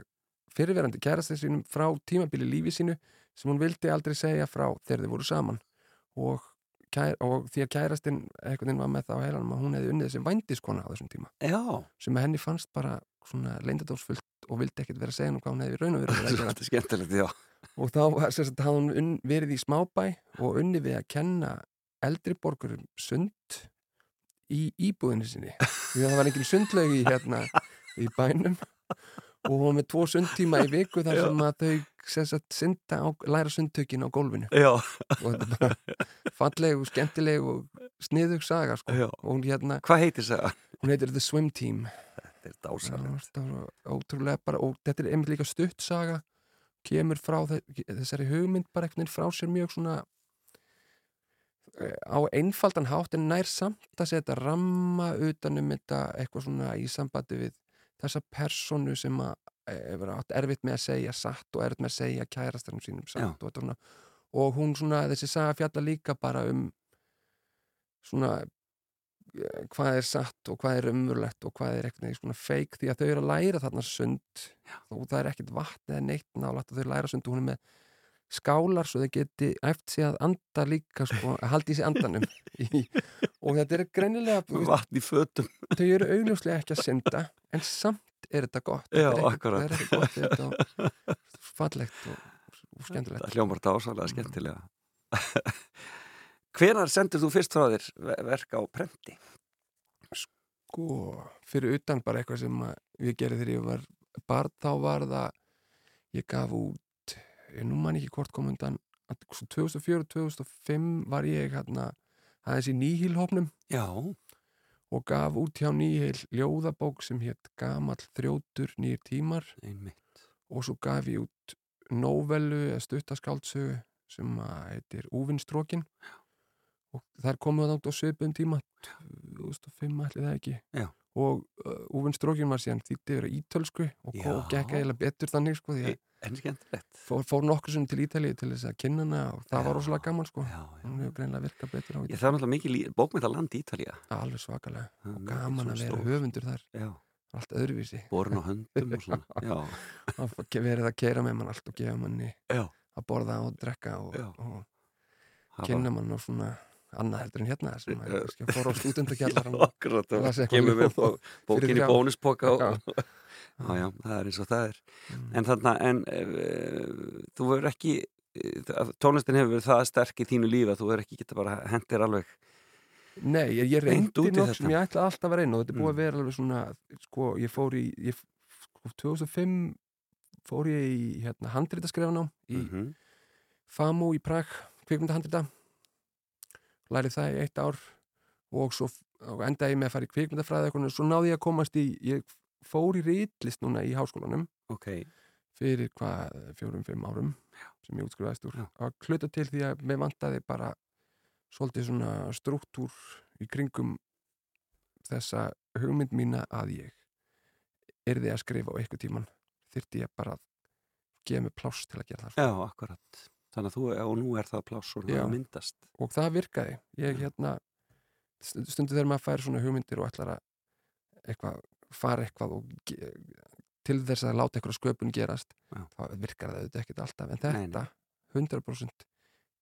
fyrirverandi kærastin sínum frá tímabili lífi sínu sem hún vildi aldrei segja frá þegar þið voru saman. Og, kær, og því að kærastin einhvern veginn var með það á heilanum að hún hefði unnið sem vændiskona á þessum tíma. Já, sem henni fannst bara svona leyndadósfullt og vildi ekkert vera að segja nú hvað hún hefði raun og verið er og þá sagt, hafði hún unn, verið í smábæ og unni við að kenna eldri borgurum sund í íbúðinu sinni. Því að það var sundlaug í hérna í bænum og hún var með tvo sundtíma í viku þar sem að þau sagt, á, læra sundtökin á gólfinu Já, og þetta er bara falleg og skemmtileg og sniðug saga sko. já. og hún hérna, Hvað heitir það? hún heitir The Swim Team Þetta er dásalegt. ótrúlega bara og þetta er einmitt líka stutt saga kemur frá þe- þessari hugmynd bara veginn frá sér mjög svona eh, á einfaldan hátt en nær samt að setja ramma utan um þetta eitthvað svona í sambandi við þessa personu sem að eh, erfitt með að segja satt og erfitt með að segja kærastarum sínum satt og, og hún svona þessi saga fjalla líka bara um svona eh, hvað er satt og hvað er umurlegt og hvað er eitthvað svona feik því að þau eru að læra þarna sund. Já. og það er ekkert vatn eða neitt nálægt og þau læra sund og hún er með skálar svo þau geti eftir sig að anda líka sko, að halda í sig andanum og þetta er greinilega Vatn í fötum. þau eru augljóslega ekki að synda en samt er þetta gott Já, þetta er það gott þetta og fallegt og, og skemmtilegt Það hljómar dásalega skemmtilega. Hvenar sendur þú fyrst frá þér ve- verk á prenti? sko, fyrir utan bara eitthvað sem ég gerði þegar ég var barn þá var það ég gaf út, nú man ekki hvort kom undan 2004-2005 var ég hérna aðeins í nýhílhópnum Já, og gaf út hjá nýhíl ljóðabók sem hétt Gamall þrjótur nýjir tímar. Einmitt. og svo gaf ég út nóvelu eða stuttaskáldsögu sem heitir Úvinnstrókin. Og þær komu það átt á svipum tíma. 2005 ætli það ekki. Já. og uh, Úvinnstrókin var síðan þýtti yfir á ítölsku og, og gekk eiginlega betur þannig sko því að En skemmtilegt. fór, fór nokkur sem til Ítalíu til þess að kynna hana og það var Já. rosalega gaman sko. Já, já. hún hefur greinlega virkað betur á Ég það er náttúrulega mikið bókmynda land í Ítalía. alveg svakalega. Það og gaman að vera stór. höfundur þar. Já, allt öðruvísi. Borun á höndum og svona. Já, það var verið að keira með mann allt og gefa manni já, að borða og drekka og, og kynna mann og svona annað heldur en hérna sem að fóra á akkurat, og kemur með ljóð bó- bókin í þrjá. bónuspoka og, Já. það er eins og það er Mm. en þarna, en uh, þú verður ekki tónlistin hefur verið það sterk í þínu lífi að þú verður ekki geta bara hendir alveg Nei, ég, ég reyndi nokk sem ég ætlaði alltaf að reyna og þetta er búið Mm. að vera alveg svona sko, ég fór í ég, sko, 2005 fór ég í hérna, handritaskrefnám í Mhm. FAMU í Prag, kvikmynda handrita lærið það í eitt ár og svo og endaði ég með að fara í kvikmyndafræði eitthvað, svo náði ég að komast í ég fór í ritlist núna í háskólanum ok, fyrir hvað, fjórum, fimm árum sem ég útskrifaðist úr. Já. að kluta til því að mér vantaði bara svolítið svona struktúr í kringum þessa hugmynd mína að ég yrði að skrifa á eitthvað tíman þyrfti ég bara að gefa mig pláss til að gera það. Já, akkurat. Þannig að þú, og nú er það pláss og Já. það myndast. Og það virkaði. Ég hérna st- stundu þegar maður fær svona hugmyndir og ætlar að eitthvað, fara eitthvað og til þess að láta eitthvað sköpun gerast Já. þá virkar það auðvitað ekkert alltaf en Nei, nei. þetta 100%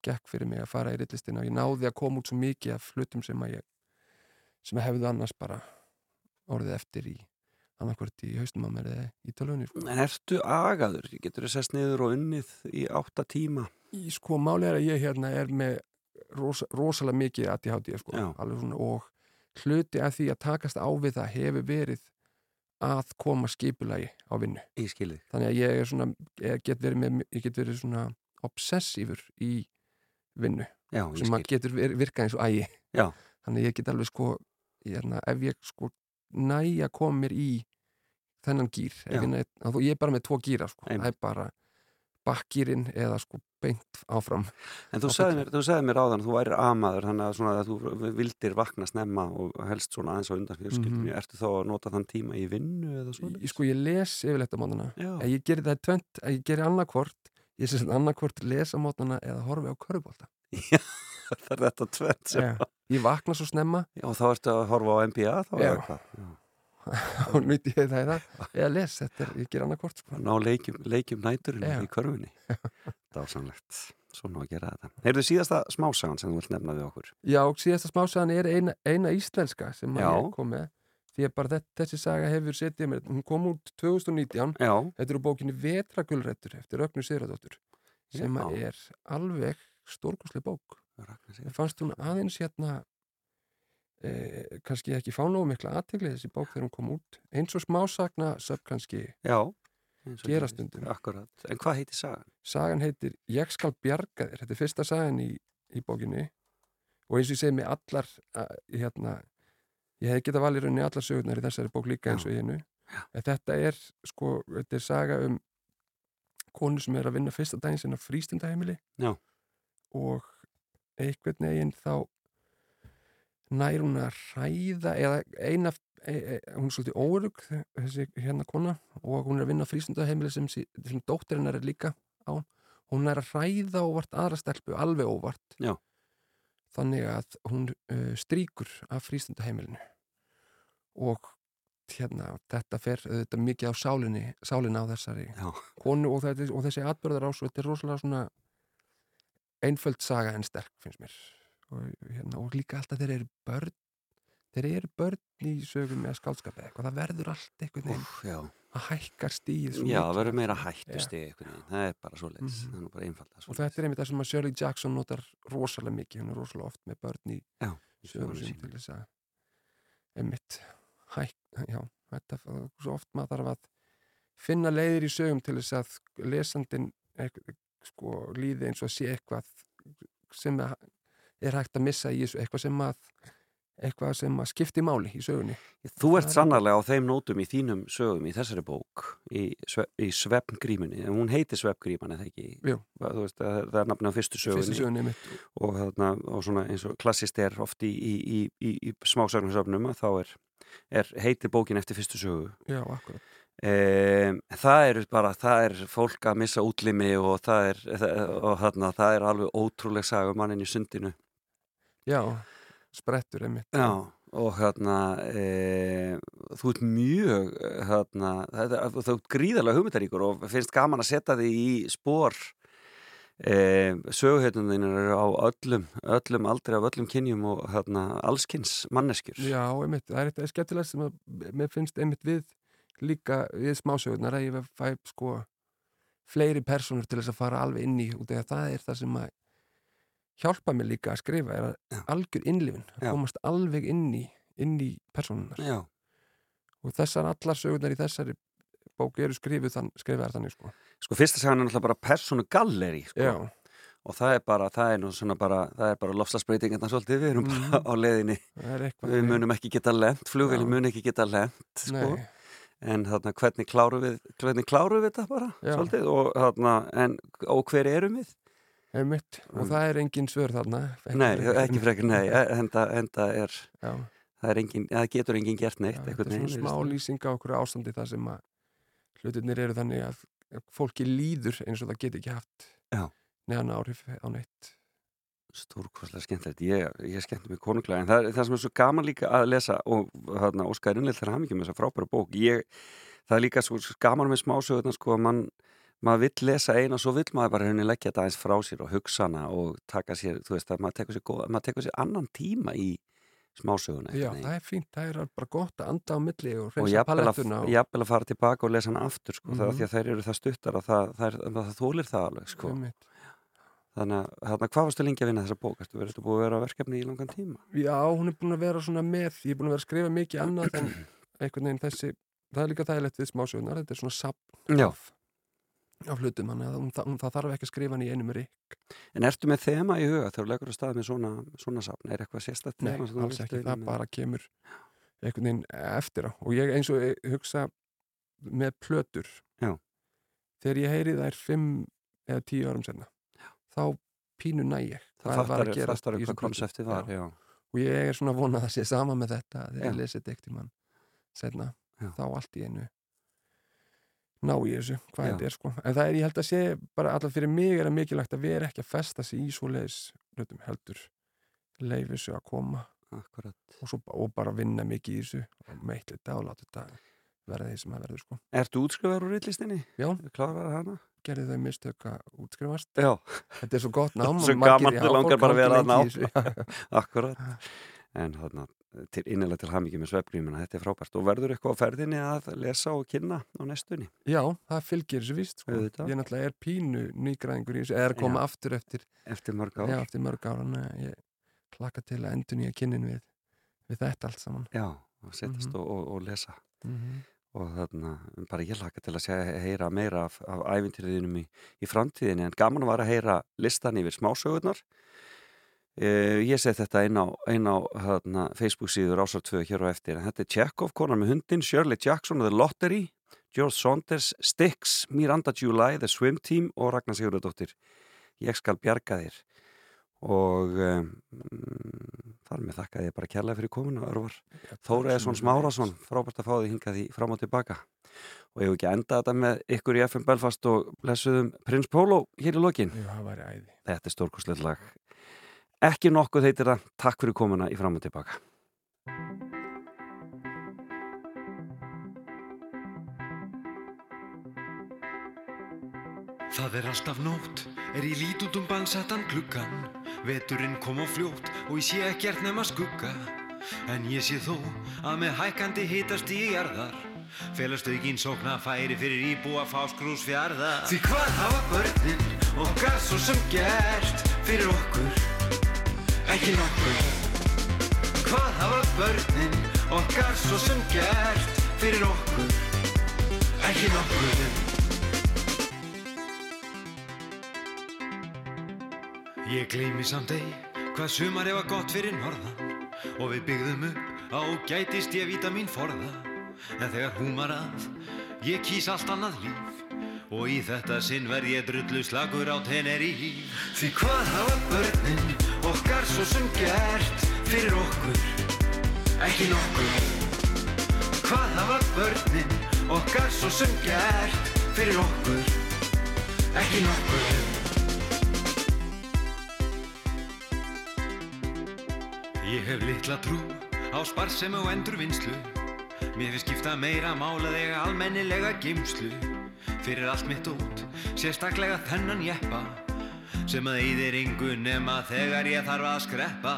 gekk fyrir mig að fara í rillistina og ég náði að koma út svo mikið af hlutum sem að ég sem að hefðu annars bara orðið eftir í annarkvort í haustum á mér eða í tölvunni sko. En ertu agaður? Getur þú sest niður og unnið í átta tíma? í sko máli er að ég hérna er með rosa, rosalega mikið ADHD sko, og hluti af því að takast á við það hefur verið að koma skipulagi á vinnu. Þannig að ég er svona ég get verið, með, ég get verið svona obsessífur í vinnu Já, ég sem að getur virkað eins og ægi. Já. þannig að ég get alveg sko hérna, ef ég sko næ að koma mér í þennan gýr ég, ég er bara með tvo gýra sko. Það er bara bakkýrin eða sko beint áfram En þú sagði, mér, mér áðan að þú værir amaður þannig að, að þú vildir vakna snemma og helst svona aðeins á undan fjölskyldunni. Mhm. Ertu þá að nota þann tíma í vinnu eða svona? ég, sko ég les yfirleitt á mótana Já, ég gerir það tvent, ég gerir annarkvort ég sé sem annarkvort les á mótana eða horfi á körubólta það er þetta. Já. ég vakna svo snemma Já, þá ertu að horfa á NBA þá Já. hvað? Já. og nýtti ég það í það eða les, þetta er, ég ger annarkvort sko. Ná leikjum, leikjum næturinn í körfunni. Dásamlegt. Svona að gera þetta. Heyrðu síðasta smásagan sem þú vilt nefna við okkur. já, síðasta smásagan er eina, eina íslenska sem ég kom með. Því að bara þetta, þessi saga hefur setið mér hún kom út 2019 Já, þetta eru bókinni Vetragulrættur eftir Rögnu Sigurðardóttur sem er alveg stórkoslega bók. Fannst hún aðeins hérna eh, kannski ekki fá nógu mikla aðtegli þessi bók þegar hún kom út eins og smásagna söp kannski Já. eins og Gera gerist. stundum. Akkurat. En hvað heitir sagan? sagan heitir Ég skal bjarga þér þetta er fyrsta sagan í, í bókinni og eins og ég segi með allar að, hérna ég hef getað valið rauninni allar sögurnar í þessari bók líka eins og í hennu en þetta er sko, þetta er saga um konu sem er að vinna fyrsta daginn sinna frístundaheimili Já. og einhvern veginn þá nær hún að ræða eða eina e, e, hún er svolítið órug þessi hérna kona og hún er að vinna á frístundaheimili sem, sí- sem dóttirinnar er líka á hún er að ræða óvart aðra stelpu alveg óvart Já. þannig að hún uh, strýkur af frístundaheimilinu og hérna, þetta fer þetta mikið á sálinni, sálinni á þessari Já. konu og, þetta, og þessi atbyrðar ás og þetta er rosalega svona einföld saga en sterk finnst mér og, hérna, og líka alltaf þeir eru börn þeir eru börn í sögum eða skálskap eða eitthvað, það verður allt já. að hækkar stíð Já, það verður meira hættu einhvern veginn. Það er bara svo leiðis. Mhm. Það er bara einfalda og þetta er einmitt það sem að Shirley Jackson notar rosalega mikið, hún er rosalega oft með börn í Já, sögur sem til þess að einmitt hæk, já, þetta er svo oft maður þarf að finna leiðir í sögum til þess að lesandin ekk- sko líði eins og sé eitthvað sem að er hægt að missa í þessu, eitthvað sem að eitthvað sem að skipti máli í sögunni Þú ert er- sannarlega á þeim nótum í þínum sögum í þessari bók í, sve, í svefngrímunni. Hún heitir svefngríman eða ekki? Veist, það það er nafnið á fyrstu sögunni. fyrstu sögunni og, þarna, og svona eins og klassist er oft í, í, í, í, í smásagnarsöfnum að þá er, er heitir bókin eftir fyrstu sögu já, akkurat, e, það er bara það er fólk að missa útlimi og það er, og, þarna, það er alveg ótrúleg saga um mannin í sundinu já, sprettur einmitt. Já, og hérna e, þú ert mjög hérna, þú ert gríðarlega hugmyndaríkur og finnst gaman að setja þig í spór e, söguheitunin eru á öllum öllum aldrei af öllum kynjum og hérna, allskins manneskjur. Já, einmitt, það er eitthvað skemmtilegt sem að mér finnst einmitt við líka við smásögurnar að ég fæ sko fleiri personur til þess að fara alveg inn í út af það er það sem að hjálpa mér líka að skrifa er að Já. algjör innlifin, að Já. komast alveg inn í inn í personunar Já, og þessar allar sögurnar í þessari bók eru skrifuð þann, skrifaðar þannig sko. sko fyrsta sagan er náttúrulega bara personu galleri sko. Já, og það er bara, það er nú svona bara það er bara lofslagsbreytingarna svolítið, við erum bara á leiðinni, það er eitthvað við munum ekki geta lent flugvili Já. mun ekki geta lent sko. Nei, en þarna hvernig klárum við hvernig klárum við þetta bara Já. svolítið og þarna, en, og hver erum við? Einmitt, og það er engin svör þarna. Nei, ekki frekar, nei, enda, enda er Já, það er engin, það getur engin gert neitt Já, svona smá lýsing á okkur ástandi það sem að hlutirnir eru þannig að að fólki líður eins og það geti ekki haft neðan áhrif á neitt. Stórkostlega skemmtilegt, ég, ég skemmti mig konunglega en það, það sem er svo gaman líka að lesa og þarna, Óskar innlega þegar hann ekki með þessa frábæra bók. Ég, það er líka svo gaman með smásögurnar sko að mann maður vill lesa eina og svo vill maður bara henni leggja þetta aðeins frá sér og hugsa hana og taka sér, þú veist að maður tekur sér, góða, maður tekur sér annan tíma í smásöguna Já, það er fínt, það er bara gott að anda á milli og og reynsa palettuna og jafnvel að fara tilbaka og lesa hann aftur sko, mm Mhm. því að þær eru það stuttar að það, það, það, það þólir það alveg sko. þannig að þarna, hvað varstu lengi að vinna þessa bók? Ertu verið búið að vera á verkefni í langan tíma? Já, hún er búin að vera svona með ég er búin að vera að skrifa mikið annað en einhvern veginn þessi, það er líka þægilegt við smásögunar, þetta er svona sapn Já. Af, hlutum, þannig að hún, það, það þarf ekki að skrifa hann í einum rík En ertu með þema í huga þegar þú leggur að stað með svona, svona safn? Er eitthvað sérstætt Nei, alls ekki, það bara kemur einhvern veginn eftir á og ég eins og ég hugsa með plötur Já. þegar ég heyri þær fimm eða tíu árum senna þá pínu næ ég Það var að gera fattar í hvað þessum plötum. konseptið var, Já. já. og ég er svona vonað að það sé sama með þetta þegar Já. ég lesi þetta ekkert í mann setna, Já. þá allt í einu ná í þessu, hvað þetta er sko. En það er, ég held að sé, bara allar fyrir mig er það mikilvægt að vera ekki að festa sig í svoleiðis hlutum heldur leifi þessu að koma. Og, svo, og bara vinna mikið í þessu og meitt þetta og láta þetta verða því sem það verður sko. Ertu útskrifaður úr rillistinni? Já. Gerði þau mistök að útskrifast. Já, þetta er svo gott nám Svo gaman, þig langar bara að vera í þessu. akkurat. En þarna, til, innilega til hamingi með svefgrímuna, þetta er frábært. Og verður eitthvað á ferðinni að lesa og kynna á næstunni? já, það fylgir þessu víst sko. Ég náttúrulega er pínu nýgræðingur í þessu eða er að koma aftur eftir, Eftir mörg ár? já, eftir mörg ára ég klakka til að endur nýja kynnin við, við þetta allt saman Já, og setjast Mhm. og, og, og lesa. mm og þarna, bara ég laka til að segja, heyra meira af, af ævintýriðinum í, í framtíðinni, en gaman var að heyra listan yfir smásögurnar ég set þetta inn á, inn á þarna, Facebook síður ásar 2 hér og eftir, en þetta er Chekhov, konar með hundin Shirley Jackson og The Lottery George Saunders, Styx, Miranda July The Swim Team og Ragnar Sigurðardóttir. Ég skal bjarga þér. Og um, þar með þakka ég bara kærlega fyrir komuna Örvar. Þóra Eðsson Smárasson, frábært að fá því hingað í fram og tilbaka. Og ég hef ekki enda þetta með ykkur í FM Belfast og blessuðum Prins Pólo hér í lokin. Þetta er stórkostlegt lag. Ekki nokkuð heitir það. Takk fyrir komuna í fram og tilbaka. Það er alltaf nótt, er ég lít út um balsettan gluggan Veturinn kom á fljótt og ég sé ekkert nema skugga En ég sé þó að með hækkandi hitast í jarðar Felast aukinn sókna færi fyrir íbúa fáskrús fjarðar Því hvað hafa börnin okkar svo sem gert fyrir okkur? Ekki nokkur. Hvað hafa börnin okkar svo sem gert fyrir okkur? Ekki nokkur. Ég gleymi samt ei hvað sumar hefa gott fyrir norðan og við byggðum upp á gætist ég víta mín forða. En þegar húmar að ég kýs allt annað líf og í þetta sinn verð ég drullu slagur á Tenerife. Því hvað hafa börnin okkar svo sem gert fyrir okkur? Ekki nokkur. Hvað hafa börnin okkar svo sem gert fyrir okkur? Ekki nokkur. Ég hef litla trú á sparsemi og endurvinnslu. Mér finnst skipta meira mála þegar almennilega geimslu Fyrir allt mitt út, sérstaklega þennan jeppa Sem að eyðir yngu nema þegar ég þarf að skreppa.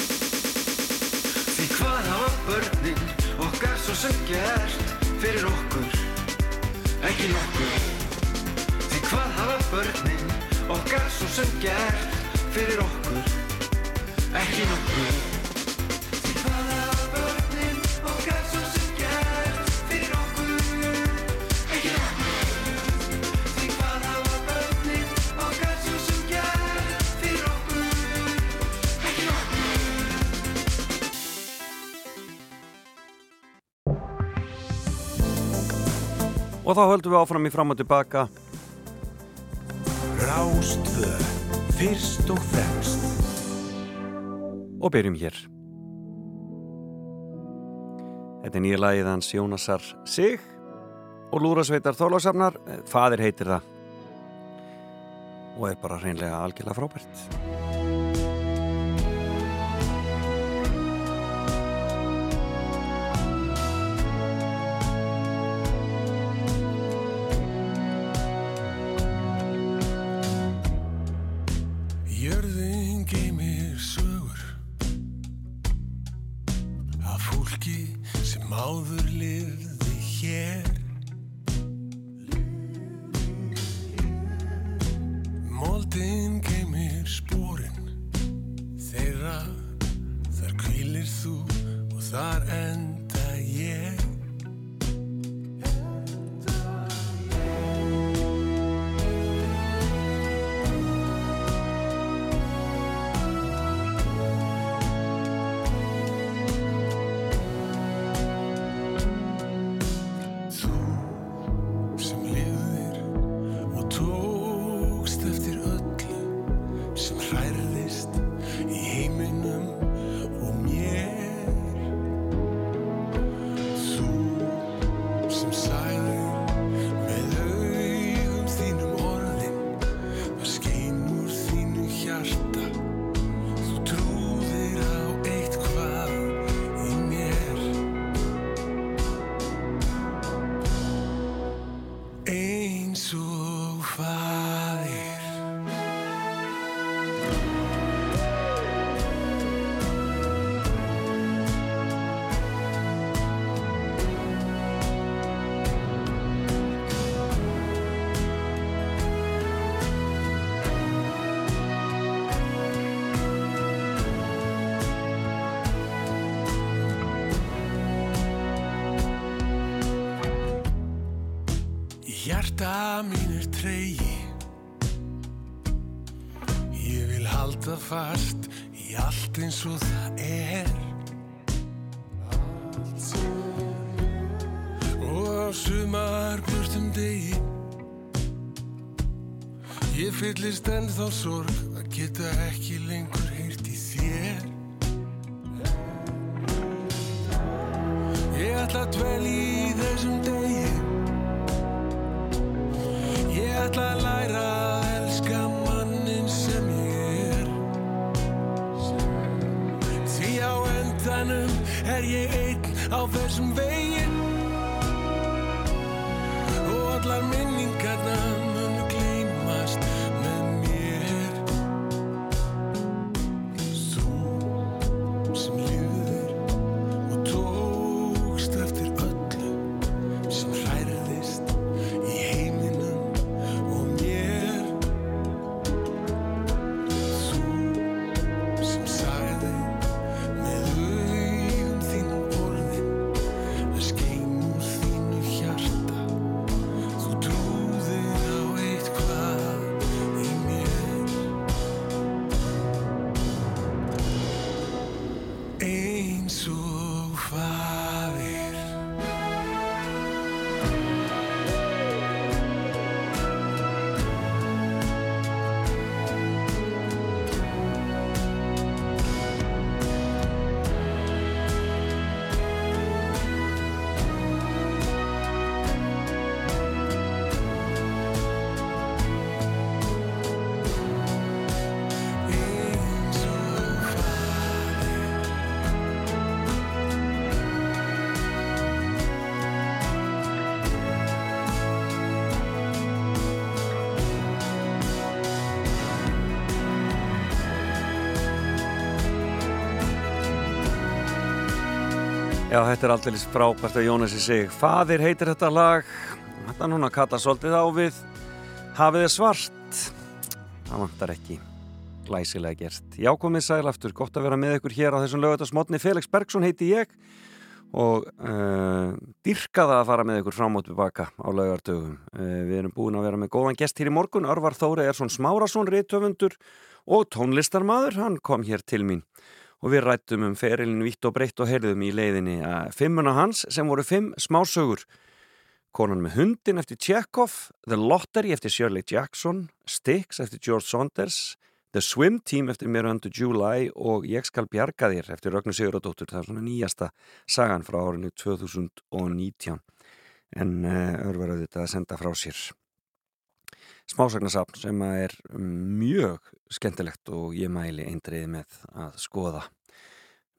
Því hvað hafa börnin okkar svo sem gert fyrir okkur, ekki nokkur. Því hvað hafa börnin okkar svo sem gert fyrir okkur, ekki nokkur Og þá höldum við áfram í fram og tilbaka Rástvö, fyrst og fremst. og byrjum hér. Þetta er nýja lagið hans Jónasar Sig og Lúrasveitar Þorlásafnar, fadir heitir það og er bara hreinlega algjörlega frábært. Hjarta mín er tregi. Ég vil halda fast í allt eins og það er. Og á sumar björtum degi. Ég fyllist ennþá sorg að geta ekki lengur Já, þetta er aldrei frábært að Jónas í sig. Fadir heitir þetta lag. Þetta er núna að kalla svolítið á við. Hafið er svart. Það vantar ekki. Glæsilega gert. Já, komið sæl aftur. Gott að vera með ykkur hér á þessum lögutarsmotni. Felix Bergsson heiti ég og uh, dyrkaða að fara með ykkur fram og tilbaka á laugartögum. Uh, við erum búin að vera með góðan gest hér í morgun. Örvar Þóri er svon Smárasson, réttöfundur og tónlistarmadur. Hann kom hér til mín og við rættum um ferilin vitt og breytt og heyrðum í leiðinni að fimmuna hans sem voru fimm smásögur. Konan með hundin eftir Tjekov The Lottery eftir Shirley Jackson Styx eftir George Saunders The Swim Team eftir Miranda July og Ég skal bjarga þér eftir Rögnu Sigurðardóttur það er svona nýjasta sagan frá árinu 2019 en uh, örverðu þetta að senda frá sér smásagnasafn sem er mjög skemmtilegt og ég mæli eindriði með að skoða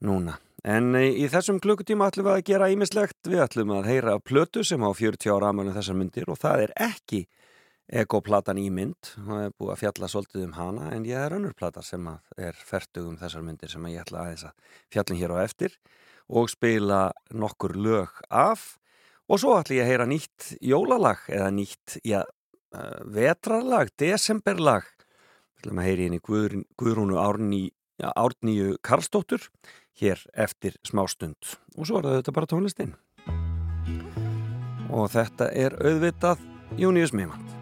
núna. En í þessum klukkutíma ætlum við að gera ímislegt, við ætlum að heyra plötu sem á 40 ára aðmælum þessar myndir og það er ekki ekoplatan í mynd, það er búið að fjalla svolítið um hana en ég er önnur plata sem er fertug um þessar myndir sem ég ætla aðeins að fjallin hér á eftir og spila nokkur lög af. Og svo ætla ég að heyra nýtt jólalag eða nýtt, já, vetrarlag, desemberlag. Við ætlum að heyri henni Guður, Guðrúnu Ární, Árníu Karlsdóttur hér eftir smástund. Og svo er þetta bara tónlistinn og þetta er auðvitað Június Mimand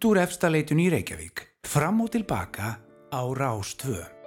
beint úr efstaleitun í Reykjavík, fram og tilbaka á Rástvö.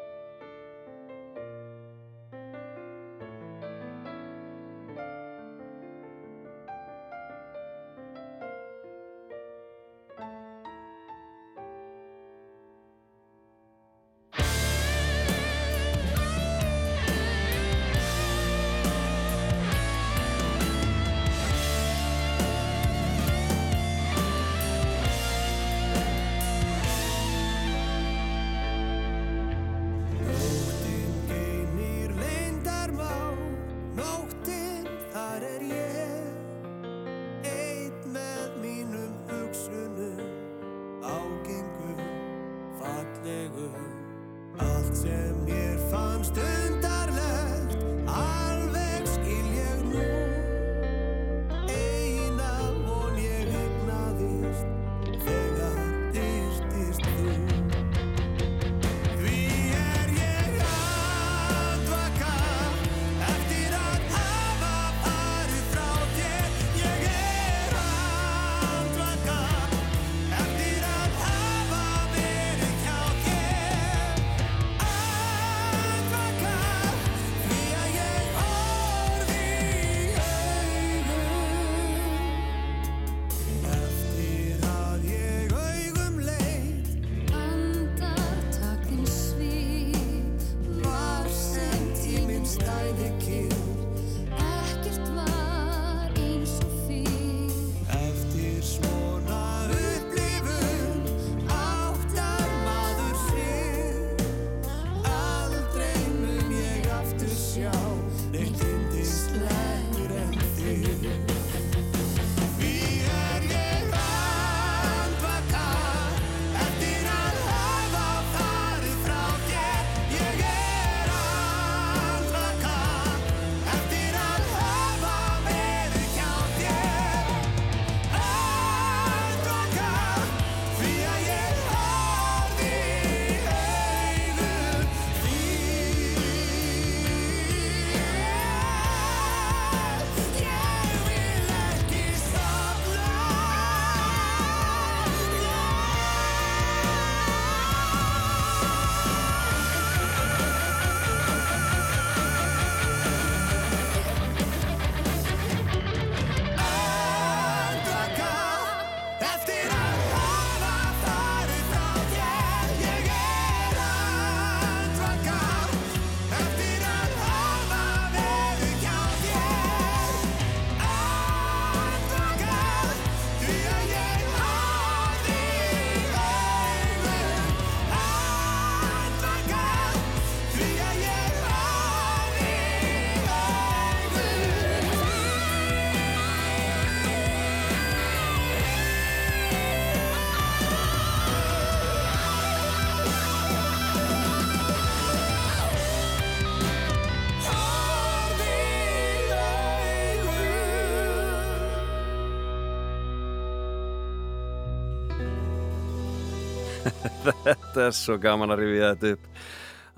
Þetta er svo gaman að rifja þetta upp.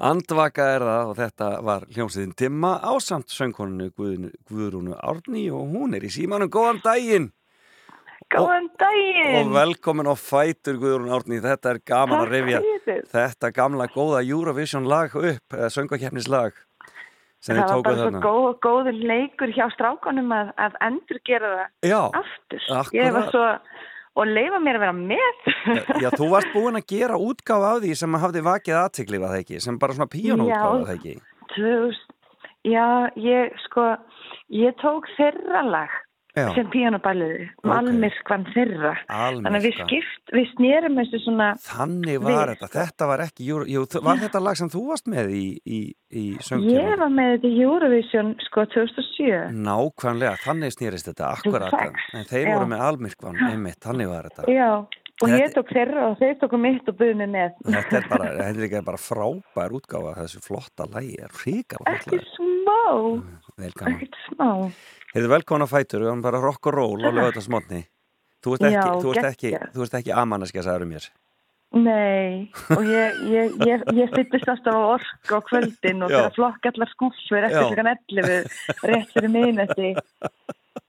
Andvaka er það og þetta var hljómsveitin Timma ásamt söngkoninu Guðrúnu, Árni og hún er í símanum. Góðan daginn Góðan og daginn! velkomin á Fætur Guðrún Árni. Þetta er gaman að rifja þetta gamla góða Eurovision lag upp, eða söngvakeppnislag sem Það var bara svo góð, góður leikur hjá strákanum að, að endur gera það Já, aftur. akkurat. Ég var svo, og leifa mér að vera með. já, þú varst búin að gera útgáfa af því sem hafði vakið aðtikli var það ekki, sem bara svona píjónútgáfa Já. var það ekki. 2000, já, ég sko, ég tók þeirra lag Já. sem píanobæliði, Ok. Malmirkvan þeirra. Þannig að við skipt, við snérum þessu svona, Þannig var Við, þetta, þetta var ekki jú, þ- Var þetta lag sem þú varst með í, í, í ég söngkjörnum? var með þetta í Eurovision sko 2007. Nákvæmlega, þannig snýrist þetta akkurat, en þeir já. voru með almyrkvan, einmitt, þannig var þetta Já, og Þetta- ég tók þeirra og þeir tóku mitt og buðið mig með. Þetta er bara, þetta er bara frábær útgáfa þessu flotta lagi, er ríkala Ekki smá, ekkert smá. Heyrðu velkomin á fætur, við erum bara rock og roll á lögða smotni. Þú ert ekki, Já, ekki, ekki amaneskja, sagður mér. Nei, og ég, ég, ég, ég fyllist alltaf á ork á kvöldin og Já. fyrir að flokka allar skúffur eftir Já. klukkan 11 rétt fyrir miðnætti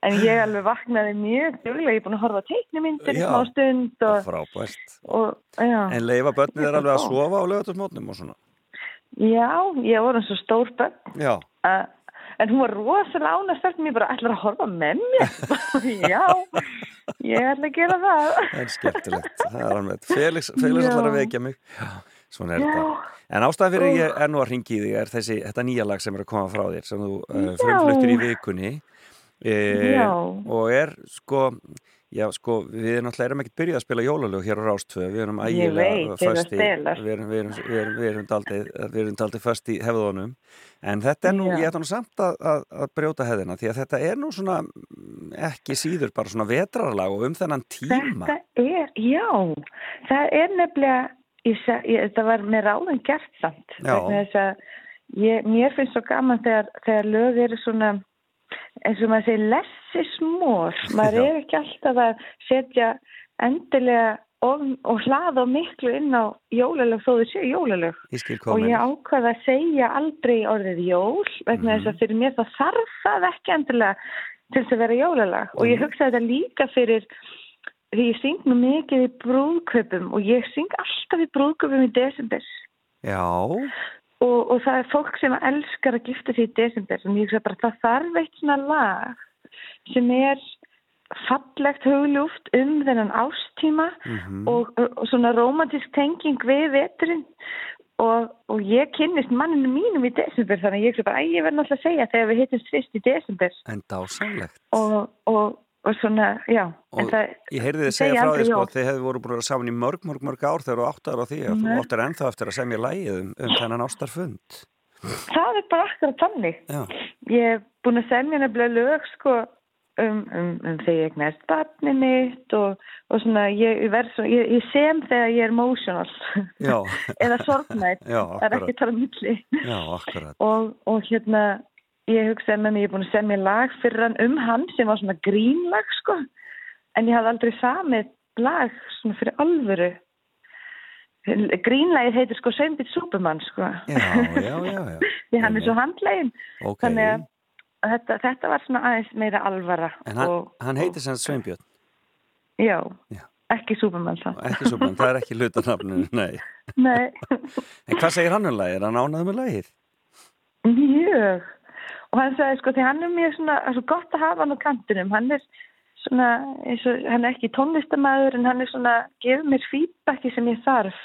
en ég alveg vaknaði mjög duglega, ég er búin að horfa á teiknumyndir í Já. smá stund og, Frábært. og já, En leifa börnið er alveg að sofa á lögatusmótnum og svona. já, ég voru svo stór bönn Já, uh, en hún var rosalega ánæst mér bara ætlar að horfa með mér já, ég ætla að gera það það er skemmtilegt. Það er alveg. Felix, Felix ætlar að vekja mig. Já, svona er Já. þetta. En ástæðan fyrir ég er nú að ringi í þig er þessi, þetta nýja lag sem er að koma frá þér sem þú uh, frumfluttir í vikunni e, og er sko Já, sko, við náttúrulega erum ekkert byrjað að spila jólalög hér á Rástvö, við erum ægilega föst í, við erum, við erum, við erum, við erum daldið, við erum daldið föst í hefðunum, en þetta er nú, Já. ég ætla nú samt að, að, að brjóta hefðina, því að þetta er nú svona mm, ekki síður bara svona vetrarlag og um þennan tíma. Þetta er, já, það er nefnilega, ég, ég, þetta var með ráðum gert samt. Þess að Ég, mér finnst svo gaman þegar, þegar lög eru svona, eins og maður segir, lessi smór. Maður Já. er ekki alltaf að setja endilega og, og hlaða miklu inn á jólalög þó þau séu jólalög. Og ég ákvaða að segja aldrei orðið jól vegna þess Mhm. að fyrir mér þá þarf það ekki endilega til þess að vera jólalag og Mhm. ég hugsaði þetta líka fyrir því ég syng nú mikið í brúðköpum og ég syng alltaf í brúðköpum í desember Já, og, og það er fólk sem elskar að gifta sig í desember og ég hugsa bara það þarf eitt svona lag sem er fallegt hugljúft um þennan ástíma mhm, og, og svona romantísk tenging við veturinn. Og, og ég kynnist manninu mínum í desember þannig að ég hugsa bara, æ, ég verð náttúrulega að segja þegar við hittumst fyrst í desember. En dásamlegt. og, og, svona, já Og það, ég heyrði þið segja frá því sko, jól. þið hefðu voru búin að saman í mörg, mörg, mörg ár þegar þú áttar á því að þú áttar ennþá eftir að semja lægið um, um þennan ástarfund. það er bara akkurat þannig Já, ég hef búin að semja nefnilega lög sko um, um, um þegar ég eignast barni mitt og, og svona ég, svona, ég, ég sem þegar ég er emotional eða sorgnætt já, það er ekki akkurat. tala milli Já, akkurat. og, og hérna ég hugsaði með mig, ég er búin að semja lag fyrir hann um hann sem var svona grínlag sko, en ég hafði aldrei samið lag svona fyrir alvöru. Grínlagið heitir sko Sveinbjörn Súpermann sko. Já, já, já, því hann er svo handlegin Ok, þannig að þetta, þetta var svona aðeins meira alvara en hann, og, hann heitir sem Sveinbjörn, já, ekki Súpermann ekki svo það er ekki hlutanafninu, nei. Nei, En hvað segir hann um lagið? Er hann ánægð með lagið? mjög og hann sagði sko því hann er mjög svona það er svo gott að hafa hann á kantinum. Hann er svona, og, hann er ekki tónlistamæður en hann er svona, gefur mér feedbacki sem ég þarf.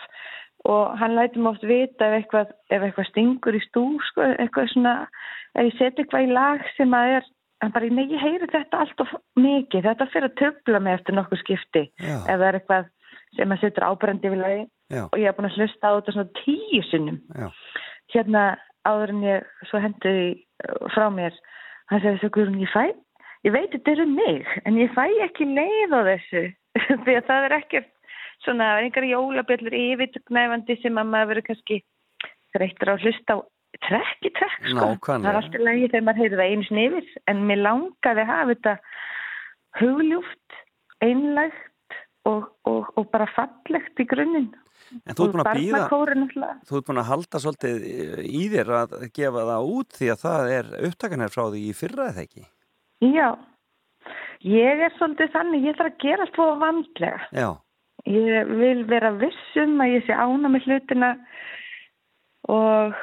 Og hann lætur mér oft vita ef eitthvað, ef eitthvað stingur í stú sko, eitthvað svona, ef ég seti eitthvað í lag sem að er, hann bara, nei ég heyri þetta alltaf mikið, þetta fyrir að töfla mig eftir nokkuð skipti. Já, ef það er eitthvað sem að setur ábrendi við lagi já, og ég er búin að hlusta á þetta svona tíu sinnum. Já. hérna áður en ég svo hendi því uh, frá mér. Hann sagði svo Guðrún, ég fæ ég veit þetta er um mig, en ég fæ ekki leið á þessu. Því að það er ekkert svona, það er einhver jólabjöllur yfirgnæfandi sem að maður verður kannski þreyttur á að hlusta á. Trekk í trekk sko. Það er alltaf lægi þegar maður heyrði það einu snifir en mér langaði að hafa þetta hugljúft einlægt og, og, og bara fallegt í grunninn En þú ert búin að býða, þú ert búin að halda svolítið í þér að gefa það út því að það er upptakan er frá því í fyrra eða ekki? Já, ég er svolítið þannig, ég þarf að gera allt fóða vandlega. Já, Ég vil vera viss um að ég sé ána með hlutina og,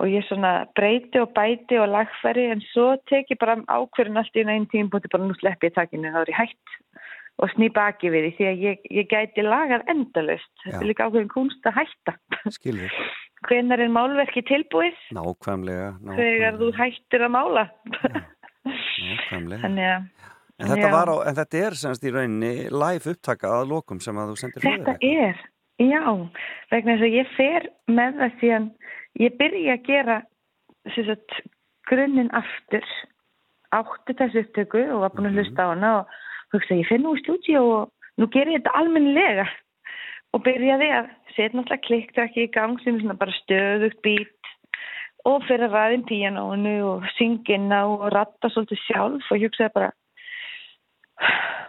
og ég svona breyti og bæti og lagfæri en svo tek ég bara ákverðin allt í einn tíum búti bara nú sleppi ég takinu, þá er ég hætt og sný baki við því því að ég, ég gæti lagað endalust. Þetta Já. er líka ákveðin kunst að hætta. skilur. Hvenar er málverki tilbúið? Nákvæmlega, Þegar þú nákvæmlega, hættir að mála. nákvæmlega. Þannig að En þetta, Já. á, en þetta er semst í rauninni live upptaka að lokum sem að þú sendir fyrir Þetta er, já, vegna þess að ég fer með það síðan, ég byrja að gera sagt, grunninn aftur, átti þessu upptöku og var búin að hlusta á hana og hugsa, ég fer nú í stúdíu og nú ger ég þetta almennilega. Og byrjaði að setja náttúrulega klikkta ekki í gang sem er svona bara stöðugt bít og fyrir að ræðin píanónu og syngina og ratta svolítið sjálf og hugsaði bara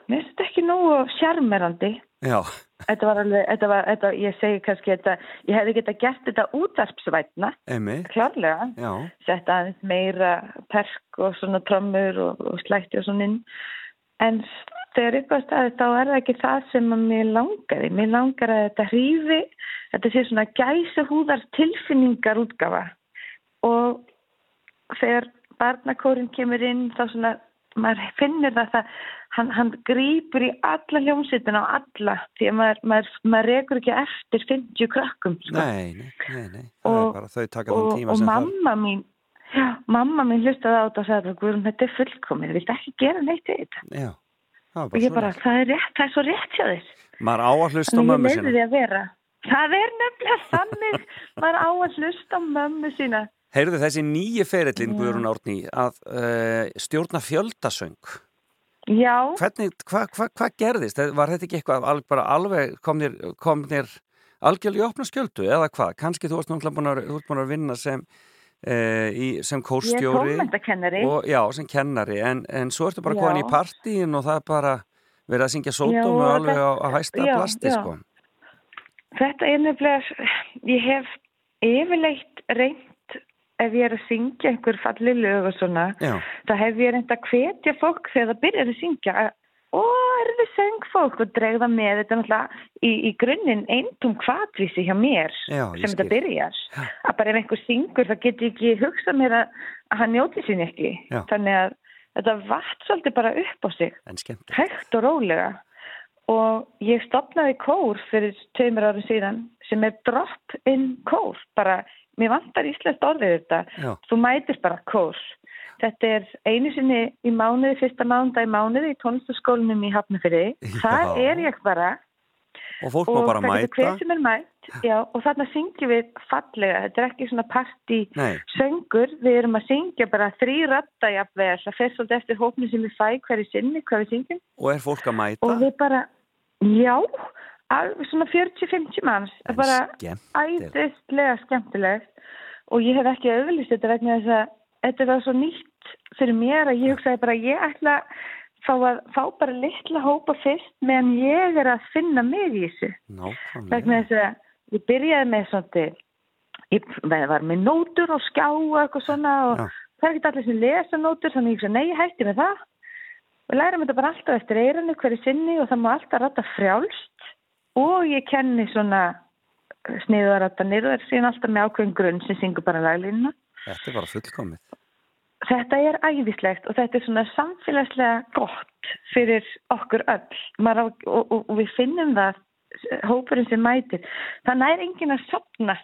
mér finnst þetta ekki nógu sjarmerandi. Já, Þetta var alveg, þetta var, þetta, ég segi kannski þetta, ég hefði geta gert þetta útarpsvætna, klárlega, já, setta aðeins meira perk og svona trommur og, og slætti og svona inn. En þegar upp á staði þá er það ekki það sem að mér langaði. Mér langar að þetta hrífi, þetta sé svona gæsa húðar tilfinningar útgafa. Og þegar barnakórin kemur inn þá svona, maður finnir það það, hann, hann grýpur í alla hljómsveitina og alla því að maður, maður, maður rekur ekki eftir 50 krökkum. Sko. nei, nei, nei, nei. Og- bara og, og mamma mín mamma mín hlustaði á þetta og sagði Guðrún, þetta er fullkomið, viltu ekki gera neitt við þetta. Já, og ég bara það er rétt, það er svo rétt hjá þér Maður á að hlusta á mömmu vera það er nefnilega þannig maður á að hlusta á mömmu sína Heyrðu þessi nýji ferillin, Guðrún Árný, að uh, stjórna fjöldasöng. já, Hvernig, hvað hva, hva gerðist? Var þetta ekki eitthvað alveg, kom þér, kom þér algjörlega í opna skjöldu eða hvað? Kanski þú ert búin að vinna sem, í, sem kórstjóri og já, sem kennari, en, en svo ertu bara Já. komin í partíin og það er bara verið að syngja sótum og alveg á, á hæsta já, plasti, já. sko. þetta er nefnilega ég hef yfirleitt reynt ef ég er að syngja einhver falli lög og svona það hef ég reynd að hvetja fólk þegar það byrjar að syngja að ó, er þið söngfólk? Og dregða með þetta náttúrulega í, í grunninn eintóm kvatvísi hjá mér Já, sem þetta byrjar. Að bara ef einhver syngur það get ég ekki hugsað mér að, að hann njóti sín ekki. Já. þannig að þetta vatt svolítið bara upp á sig. Hægt og rólega. Og ég stopnaði kór fyrir tveimur árum síðan sem er drop-in kór. Bara, mér vantar íslenskt orðið þetta. Já. þú mætir bara kór þetta er einu sinni í mánuði fyrsta mánunda í mánuði í tónlistaskólinum í Hafnafyrði Já. er ég bara. Og fólk og má bara það getur mæta. hver sem er mætt. Já, og þarna syngjum við fallega. Þetta er ekki svona partí Nei, söngur, við erum að syngja bara þrý ratta jafnvel, það fer svolítið eftir hópni sem við fæ hverju sinni, hvað við syngjum. Og er fólk að mæta? og við bara, já alveg svona 40-50 manns. En bara skemmtilegt. æðislega skemmtilegt. Og ég hef ekki auðvist þetta vegna þess að þetta var svo nýtt fyrir mér að ég hugsaði bara ég ætla fá, að, fá bara litla hópa fyrst meðan ég er að finna mig í þessu vegna þess að ég byrjaði með svona ég var með nótur og skjá og eitthvað svona og Já. það er ekki allir sem lesa nótur þannig ég hugsa, nei, ég hætti með það og lærum þetta bara alltaf eftir eirinu hverju sinni og það má alltaf ratta frjálst og ég kenni svona sniðu að ratta niður og er síðan alltaf með ákveðin grunn sem syngur bara laglínuna Þetta er bara fullkomið. Þetta er æðislegt og þetta er svona samfélagslega gott fyrir okkur öll. Á, og, og, og við finnum það hópurinn sem mætir. Það nær enginn að sopna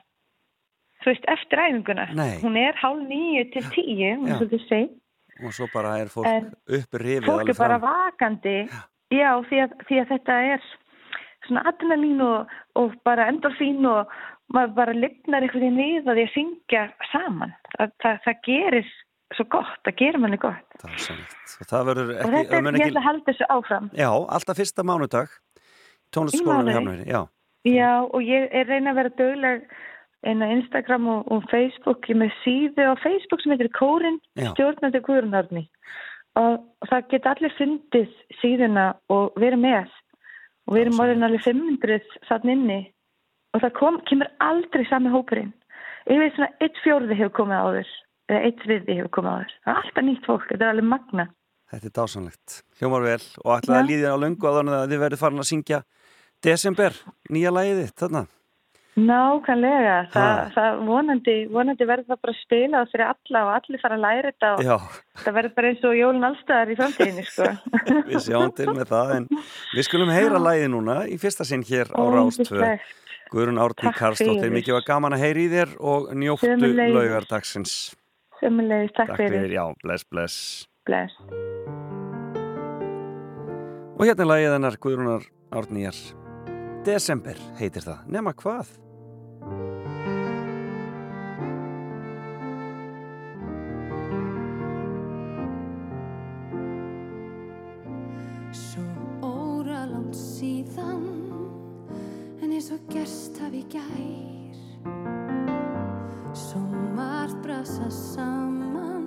veist, eftir æfinguna. Nei. hún er hálf nýju til tíu hún Já. er svolítið seint. Og svo bara er fólk En upprifið fólk er bara vakandi. Já, því að, því að þetta er svona adrenalín og, og bara endorfín og maður bara lifnar einhvern veginn við að því að syngja saman. Það, það, það gerir svo gott, það gerir manni gott. Það er sannlegt. Og það verður og ekki, þetta það er, mun ég ekki, ætla að halda þessu áfram. Já, alltaf fyrsta mánudag, tónlistaskólanum í? Hafnarfirði, já. já, og ég er reyna að vera dögleg inn á Instagram og, og Facebook. Ég með síðu á Facebook sem heitir Kórin stjórnandi Guðrunarni og, og það geta allir fundið síðuna og verið með. Og við erum orðin alveg 500 þann inni. Og það kom, kemur aldrei sami hópurinn. Yfir svona eitt fjórði hefur komið áður eða eitt þriði hefur komið áður það er alltaf nýtt fólk, þetta er alveg magna Þetta er dásanlegt. Hljómar vel og ætlaði að Já. líða á löngu að þannig að þið verður farin að syngja Desember, nýja þitt, þarna. Nákvæmlega, Ha. það, það vonandi, vonandi verður það bara að spila það fyrir alla og allir fara að læra þetta og Já, það verður bara eins og jólun allstæðar í framtíðinni sko. við sjáum til með það en við skulum heyra lagið núna í fyrsta sinn hér á yndislegt. Guðrun Árni fyrir. mikið var gaman að heyra í þér og njóttu laugardagsins. Sömulegis, takk, Takk fyrir. fyrir, já, bless, bless. Bless. Og hérna er lagið hennar Guðrunar Árnýjar. Desember heitir það, nema hvað? Svo óralangt síðan En eins og gerst hafi í gær Svo margt brasa saman.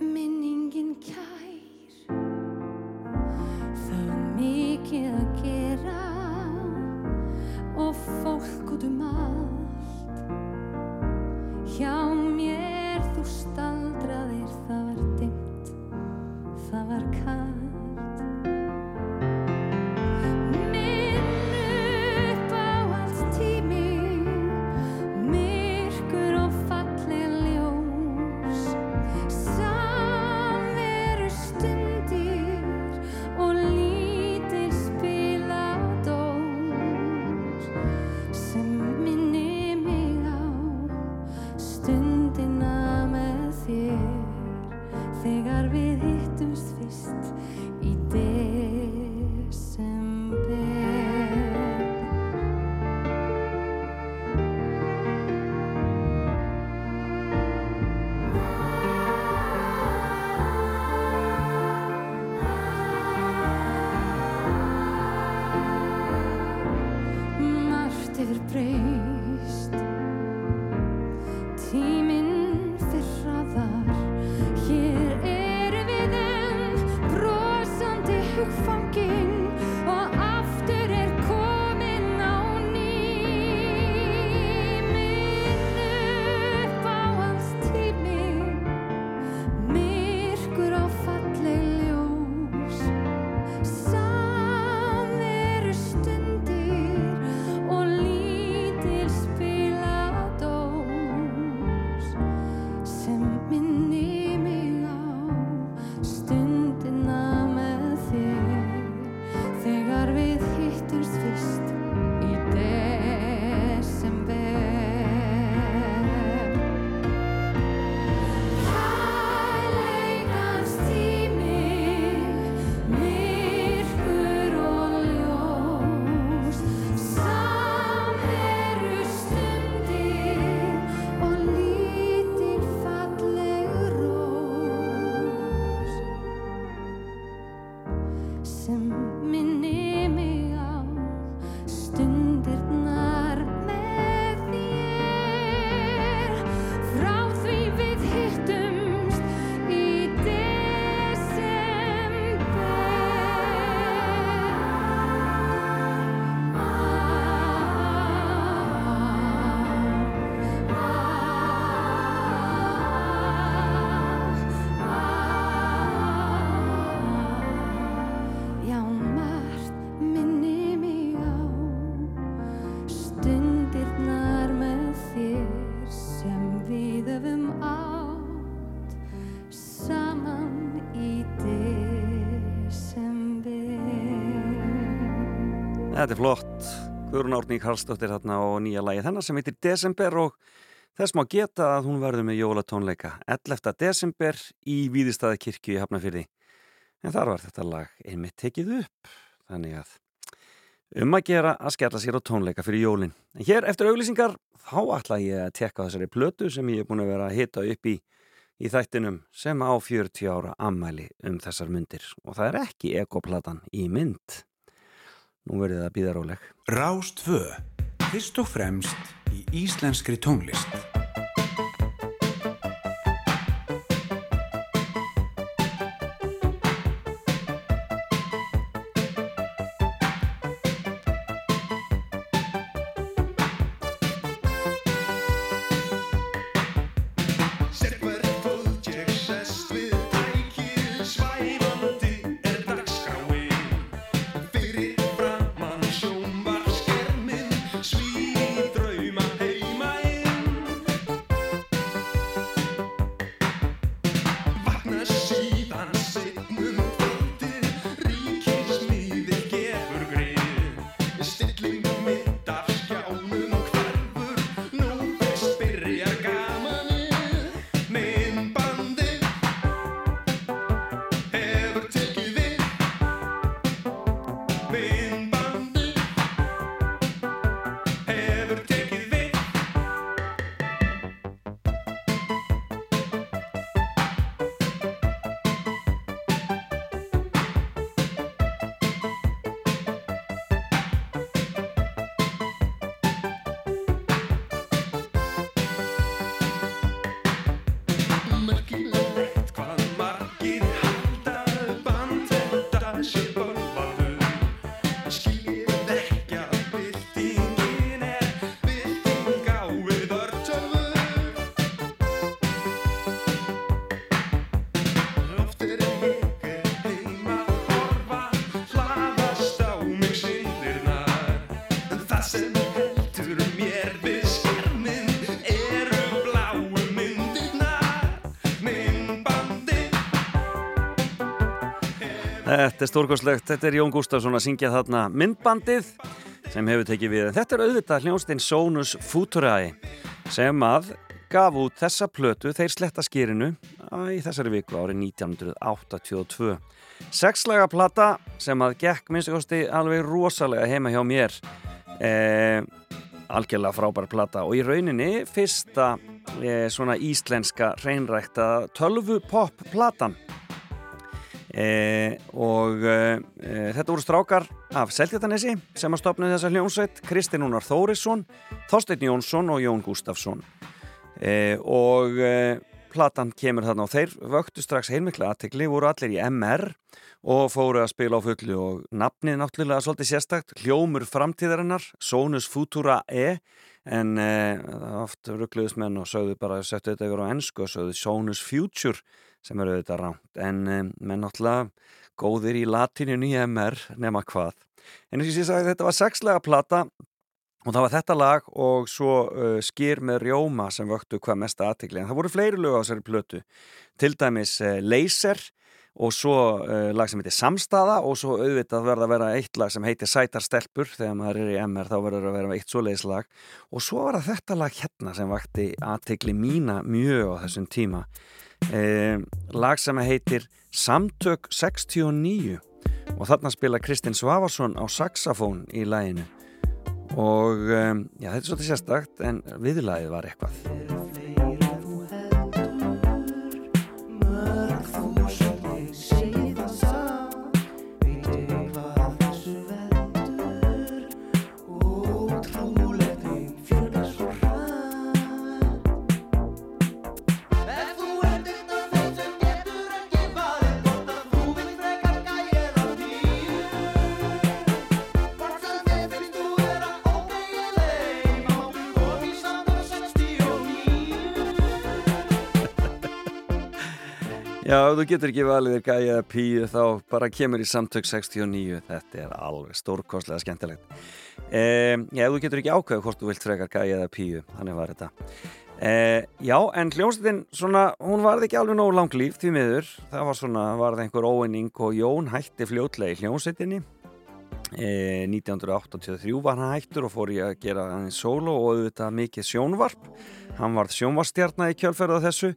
Minningin kær. Það er mikið að gera. Og fólk út um að Þetta er flott. Guðrún Árný Karlsdóttir hérna og nýja lagi þennar sem heitir Desember og þess má geta að hún verður með jólatónleika 11. desember í Víðistæðakirkju í Hafnafyrði. En þar var þetta lag einmitt tekið upp. Þannig að um að gera að skella sér á tónleika fyrir jólin. En hér eftir auglýsingar þá ætla ég að tekka þessari plötu sem ég er búin að vera að hita upp í í þættinum sem á 40 ára ammæli um þessar myndir og það er ekki ekoplatan í mynd. Nú verður það að býða róleg. Rást 2. Fyrst og fremst í íslenskri tónlist. Þetta er stórkoslegt, þetta er Jón Gustafsson að syngja þarna myndbandið sem hefur tekið við. Þetta er auðvitað hljónstinn Sonus Futurae sem að gaf út þessa plötu, þeir sletta skýrinu í þessari viku árið 1982. Sexlaga plata sem að gekk minnstu kosti alveg rosalega heima hjá mér. Eh, algjörlega frábær plata og í rauninni fyrsta eh, svona íslenska hreinrækta tölvu pop platan E, og e, þetta voru strákar af Seltjartanesi sem að stopna þessa hljónsveit Kristinn Únar Þórisson, Þorstein Jónsson og Jón Gustafsson e, og e, platan kemur þarna og þeir vöktu strax heilmikla aðtegli, voru allir í MR og fóru að spila á fullu og nafnið náttúrulega svolítið sérstakt hljómur framtíðarinnar, Sonus Futura E en e, oft ruggluðist menn og sögðu bara settu þetta yfir á ennsku og sögðu Sonus Future sem eru auðvitað ránt en menn náttúrulega góðir í latininu í MR nema hvað. En eins og ég sagði þetta var sexlega plata og það var þetta lag og svo uh, skýr með rjóma sem vöktu hvað mest aðtikli en það voru fleiri lög á þessari plötu. Til dæmis uh, Laser og svo uh, lag sem heitir Samstaða og svo auðvitað verða að vera eitt lag sem heitir Sætarstelpur þegar maður er í MR þá verður að vera eitt svoleiðis lag. Og svo var þetta lag hérna sem vakti aðtikli mína mjög á þessum tíma Eh, lag sem heitir Samtök 69 og þarna spila Kristinn Svavarsson á saxofón í laginu. Og um, já, þetta er svolítið sérstakt en viðlagið var eitthvað Já, þú getur ekki valið þér gæja píu þá bara kemur í samtök 69 þetta er alveg stórkostlega skemmtilegt. Um, Já, þú getur ekki ákveðu hvort þú vilt frekar gæja píu þannig var þetta. Uh, já, en hljómsveitin svona, hún varði ekki alveg nógu langlíf því miður, það var svona, varði einhver óeinning og Jón hætti fljótlega í hljómsveitinni. Uh, 1983 var hann hættur og fór í að gera aðeins solo og auðvitað mikið sjónvarp. Hann varð sjónvarstjarnar í kjölferða þessu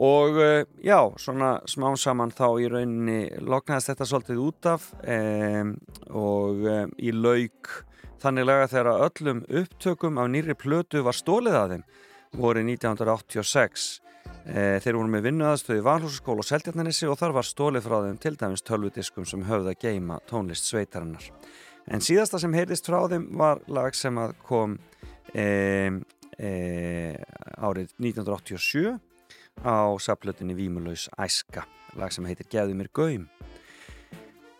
og uh, já, svona smá saman þá í rauninni loknaðist þetta svolítið út af um, og um, í lauk þanniglega þegar öllum upptökum af nýri plötu var stólið að þeim voru 1986 e, þeir voru með vinnuðaðstöði Valhúsaskóla og Seltjarnanissi og þar var stólið frá þeim til dæmis tölvudiskum sem höfðu að geima tónlist sveitarinnar. En síðasta sem heyrðist frá þeim var lag sem kom e, e, árið 1987 á saplutinni Vímulaus Æska lag sem heitir Geðu mér gaum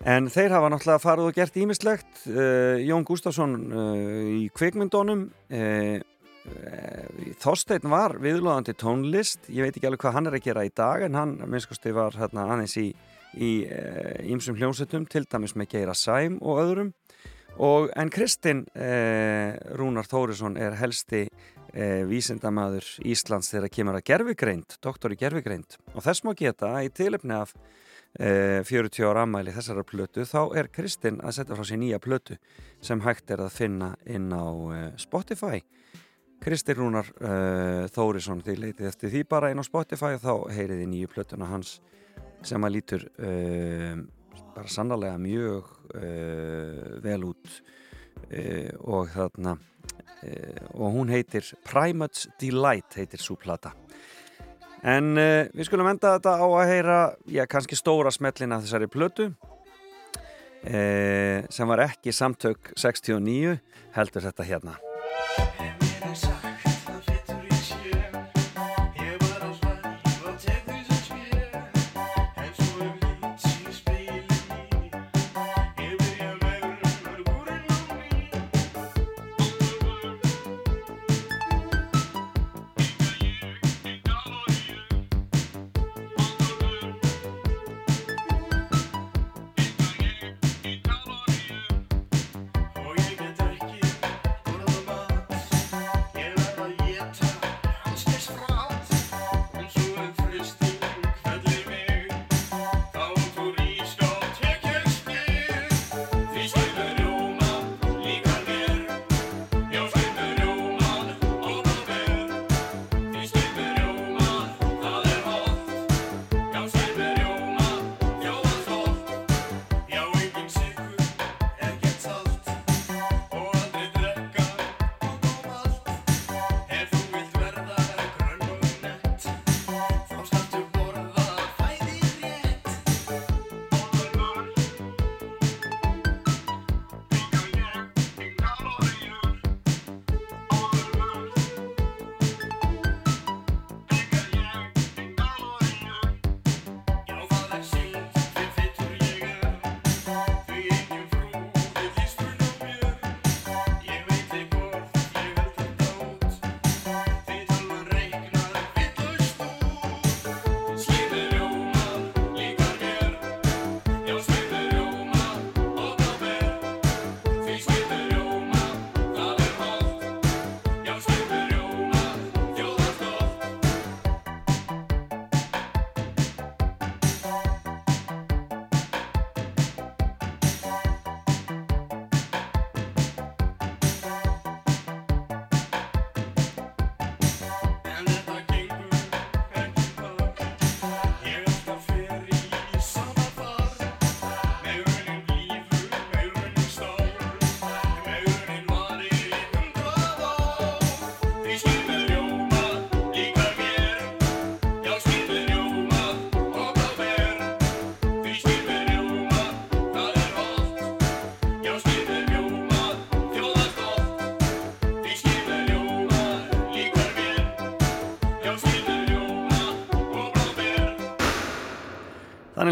En þeir hafa náttúrulega farið og gert ímislegt. Uh, Jón Gustafsson uh, í kvikmyndónum, uh, Þorstein var viðlóðandi tónlist, ég veit ekki alveg hvað hann er að gera í dag en hann minnskosti var hérna, aðeins í ímsum hljómsettum, til dæmis með Geira Sæm og öðrum. Og, en Kristinn Rúnar Þórisson er helsti vísindamaður Íslands þegar kemur að gerfigreind, doktor í gerfigreind og þess má geta í tilöfni af 40 ára ammæli þessara plötu þá er Kristinn að setja frá sér nýja plötu sem hægt er að finna inn á Spotify. Kristi Rúnar Þórisson því leitið eftir því bara inn á Spotify þá heyriði nýju plötuna hans sem að lítur bara sannlega mjög vel út og þarna og hún heitir Primates Delight heitir svo plata. En við skulum enda þetta á að heyra já kannski stóra smellina þessari plötu sem var ekki samtök 69 heldur þetta hérna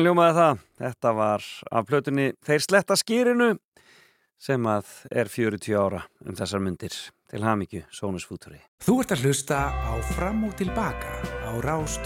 Þannig ljómaði það. Þetta var af plötunni Þeir sletta skýrinu sem að er 40 ára um þessar myndir til hamingju Sónus Fúturi. Þú ert að hlusta á Fram og Tilbaka á Rás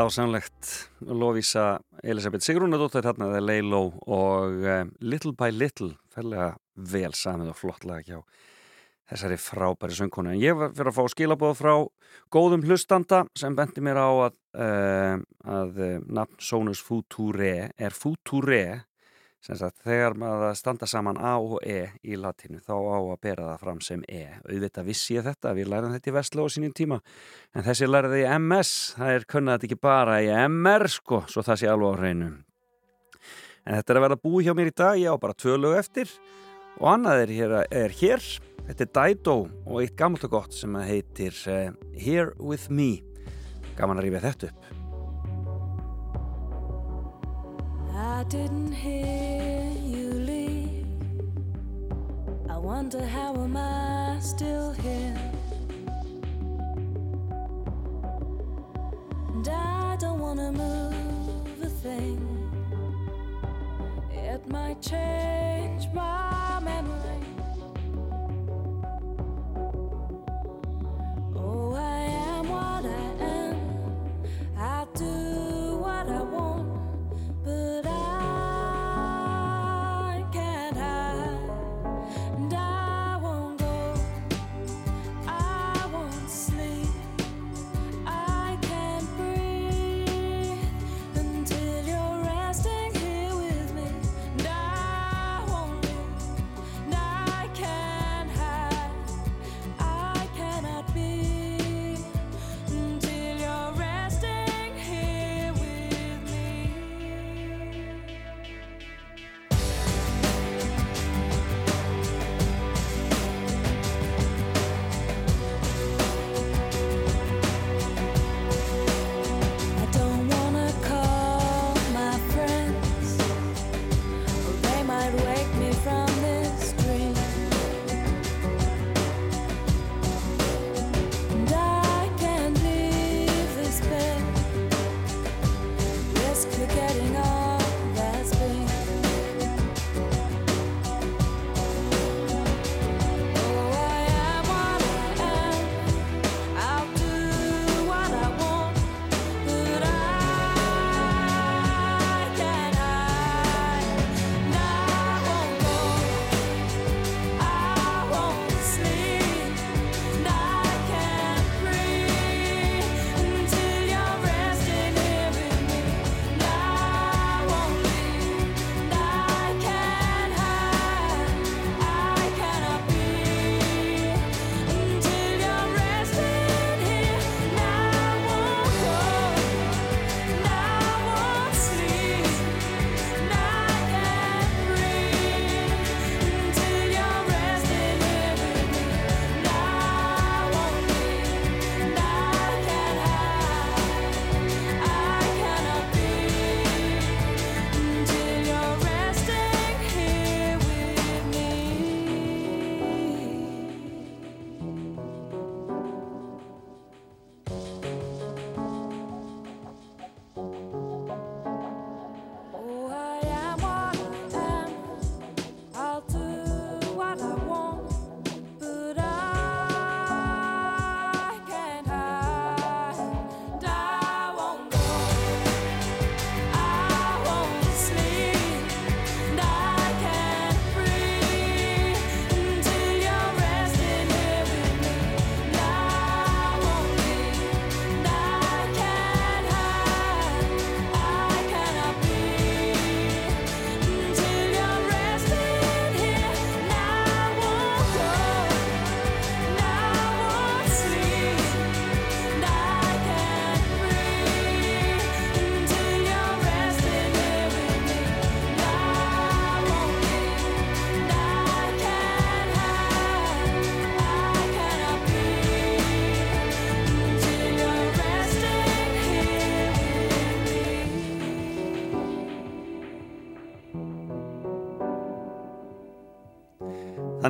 Dásamlegt Lovisa Elisabeth Sigrúnadóttir hérna eða Leiló og uh, Little by Little fellega vel samið og flott lag hjá þessari frábæri söngkonu. En ég var fyrir að fá skilabóð frá góðum hlustanda sem bendi mér á að, uh, að uh, nafn Sonus Future er Future sagt þegar maður standa saman A og E í latinu þá á að bera það fram sem E. Auðvitað vissi ég þetta, við lærðum þetta í Vestló á sínum tíma en þessi lærði í MS, það er kunnað þetta ekki bara í MR sko, svo það sé alveg á hreinu. En þetta er að vera búið hjá mér í dag, ég á bara tvö lög eftir og annað er hér, er hér. Þetta er Dido og eitt gammalt og gott sem heitir uh, Here With Me. Gaman að rífa þetta upp. I didn't hear you leave. I wonder how am I still here? And I don't wanna move a thing. It might change my memory. Oh, I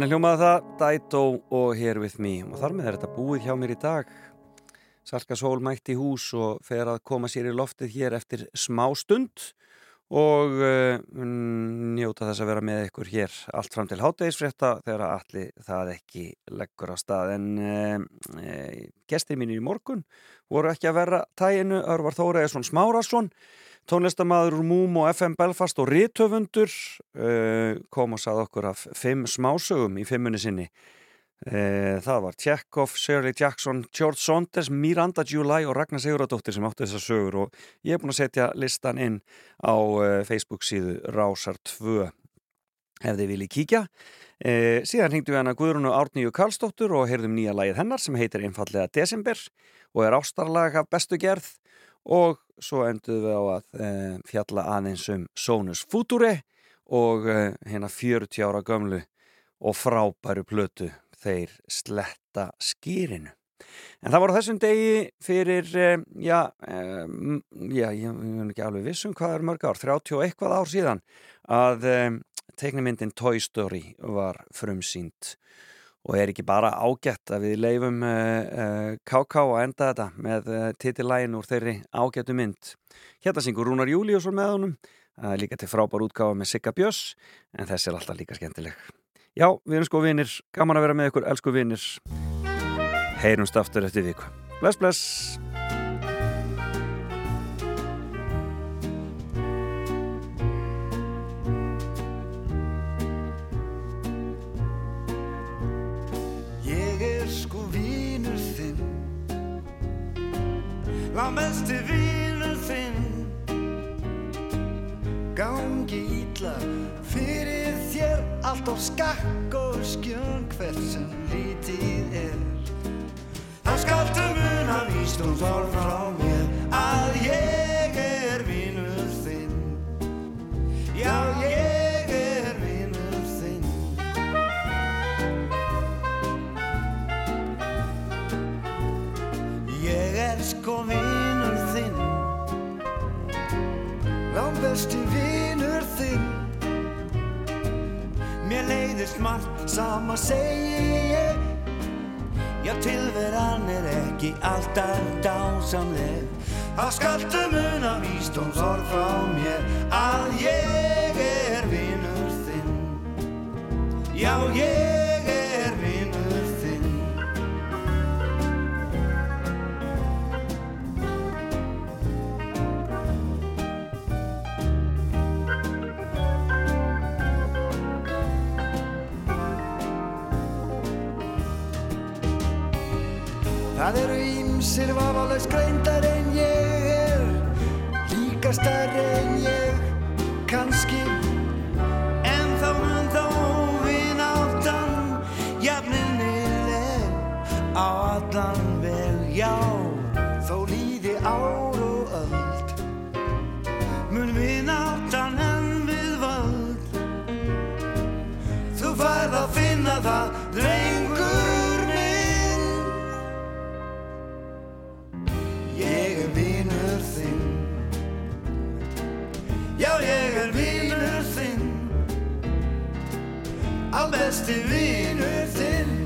Þannig hljómaði það Dætó og Here With Me. Og þar með þetta búið hjá mér í dag. Salka Sól mætti í hús og fer að koma sér í loftið hér eftir smá stund. Og uh, njóta þess að vera með ykkur hér allt fram til hátægisfrétta þegar allir það ekki leggur á stað. En uh, gestir mínir í morgun voru ekki að vera tæginu Örvar Þóraðisson Smárasson tónlistamaður úr Múm og FM Belfast og Rithöfundur uh, kom og sað okkur af fimm smásögum í fimmunni sinni. Uh, það var Tjekov, Shirley Jackson George Saunders, Miranda July og Ragnar Siguradóttir sem áttu þessar sögur og ég er búin að setja listan inn á uh, Facebook síðu Rásar 2 ef þið viljið kíkja. Uh, síðan hringdu við hana Guðrunu Árníu Karlsdóttur og heyrðum nýja lagið hennar sem heitir einfallega Desember og er ástarlag af bestu gerð og svo enduðum við á að e, fjalla aðeins um Sonus Future og e, hérna 40 ára gömlu og frábæru plötu þeir sletta skýrinu. En það var á þessum degi fyrir, e, já, já, ég er ekki alveg vissum hvað er mörg ár, 30 og eitthvað ár síðan að teiknumyndin Toy Story var frumsýnd og er ekki bara ágætt að við leifum uh, uh, KK að enda þetta með uh, titillægin úr þeirri ágættu mynd. Hérna syngur Rúnar Júliusson með honum, líka til frábár útgáfa með Sigga Björns, en þessi er alltaf líka skemmtileg. Já, við erum sko vinnir, gaman að vera með ykkur, elsku vinnir. Heyrumst aftur eftir viku. Bless, bless! Lámesti vínur þinn Gangi ítla fyrir þér Allt á skakk og skjön Hvert sem lítið er. Það skaltu muna vístum þorf frá mér Að ég er vínur þinn. Já, ég er Langbesti vinur þinn. Mér leiðist margt sama segi ég. Já, tilveran er ekki alltaf dásamleg. Það skaltu muna vístóms orð frá mér Að ég er vinur þinn. Já, ég Það eru ímsir vafalaus greindar en ég er Líkastar en ég kannski. En þá mun þá vináttan Jafninnileg á allan vel Já, þó líði ár og öld Mun vináttan en við völd. Þú færð að finna það, drengur vinur þinn Albesti vinur þinn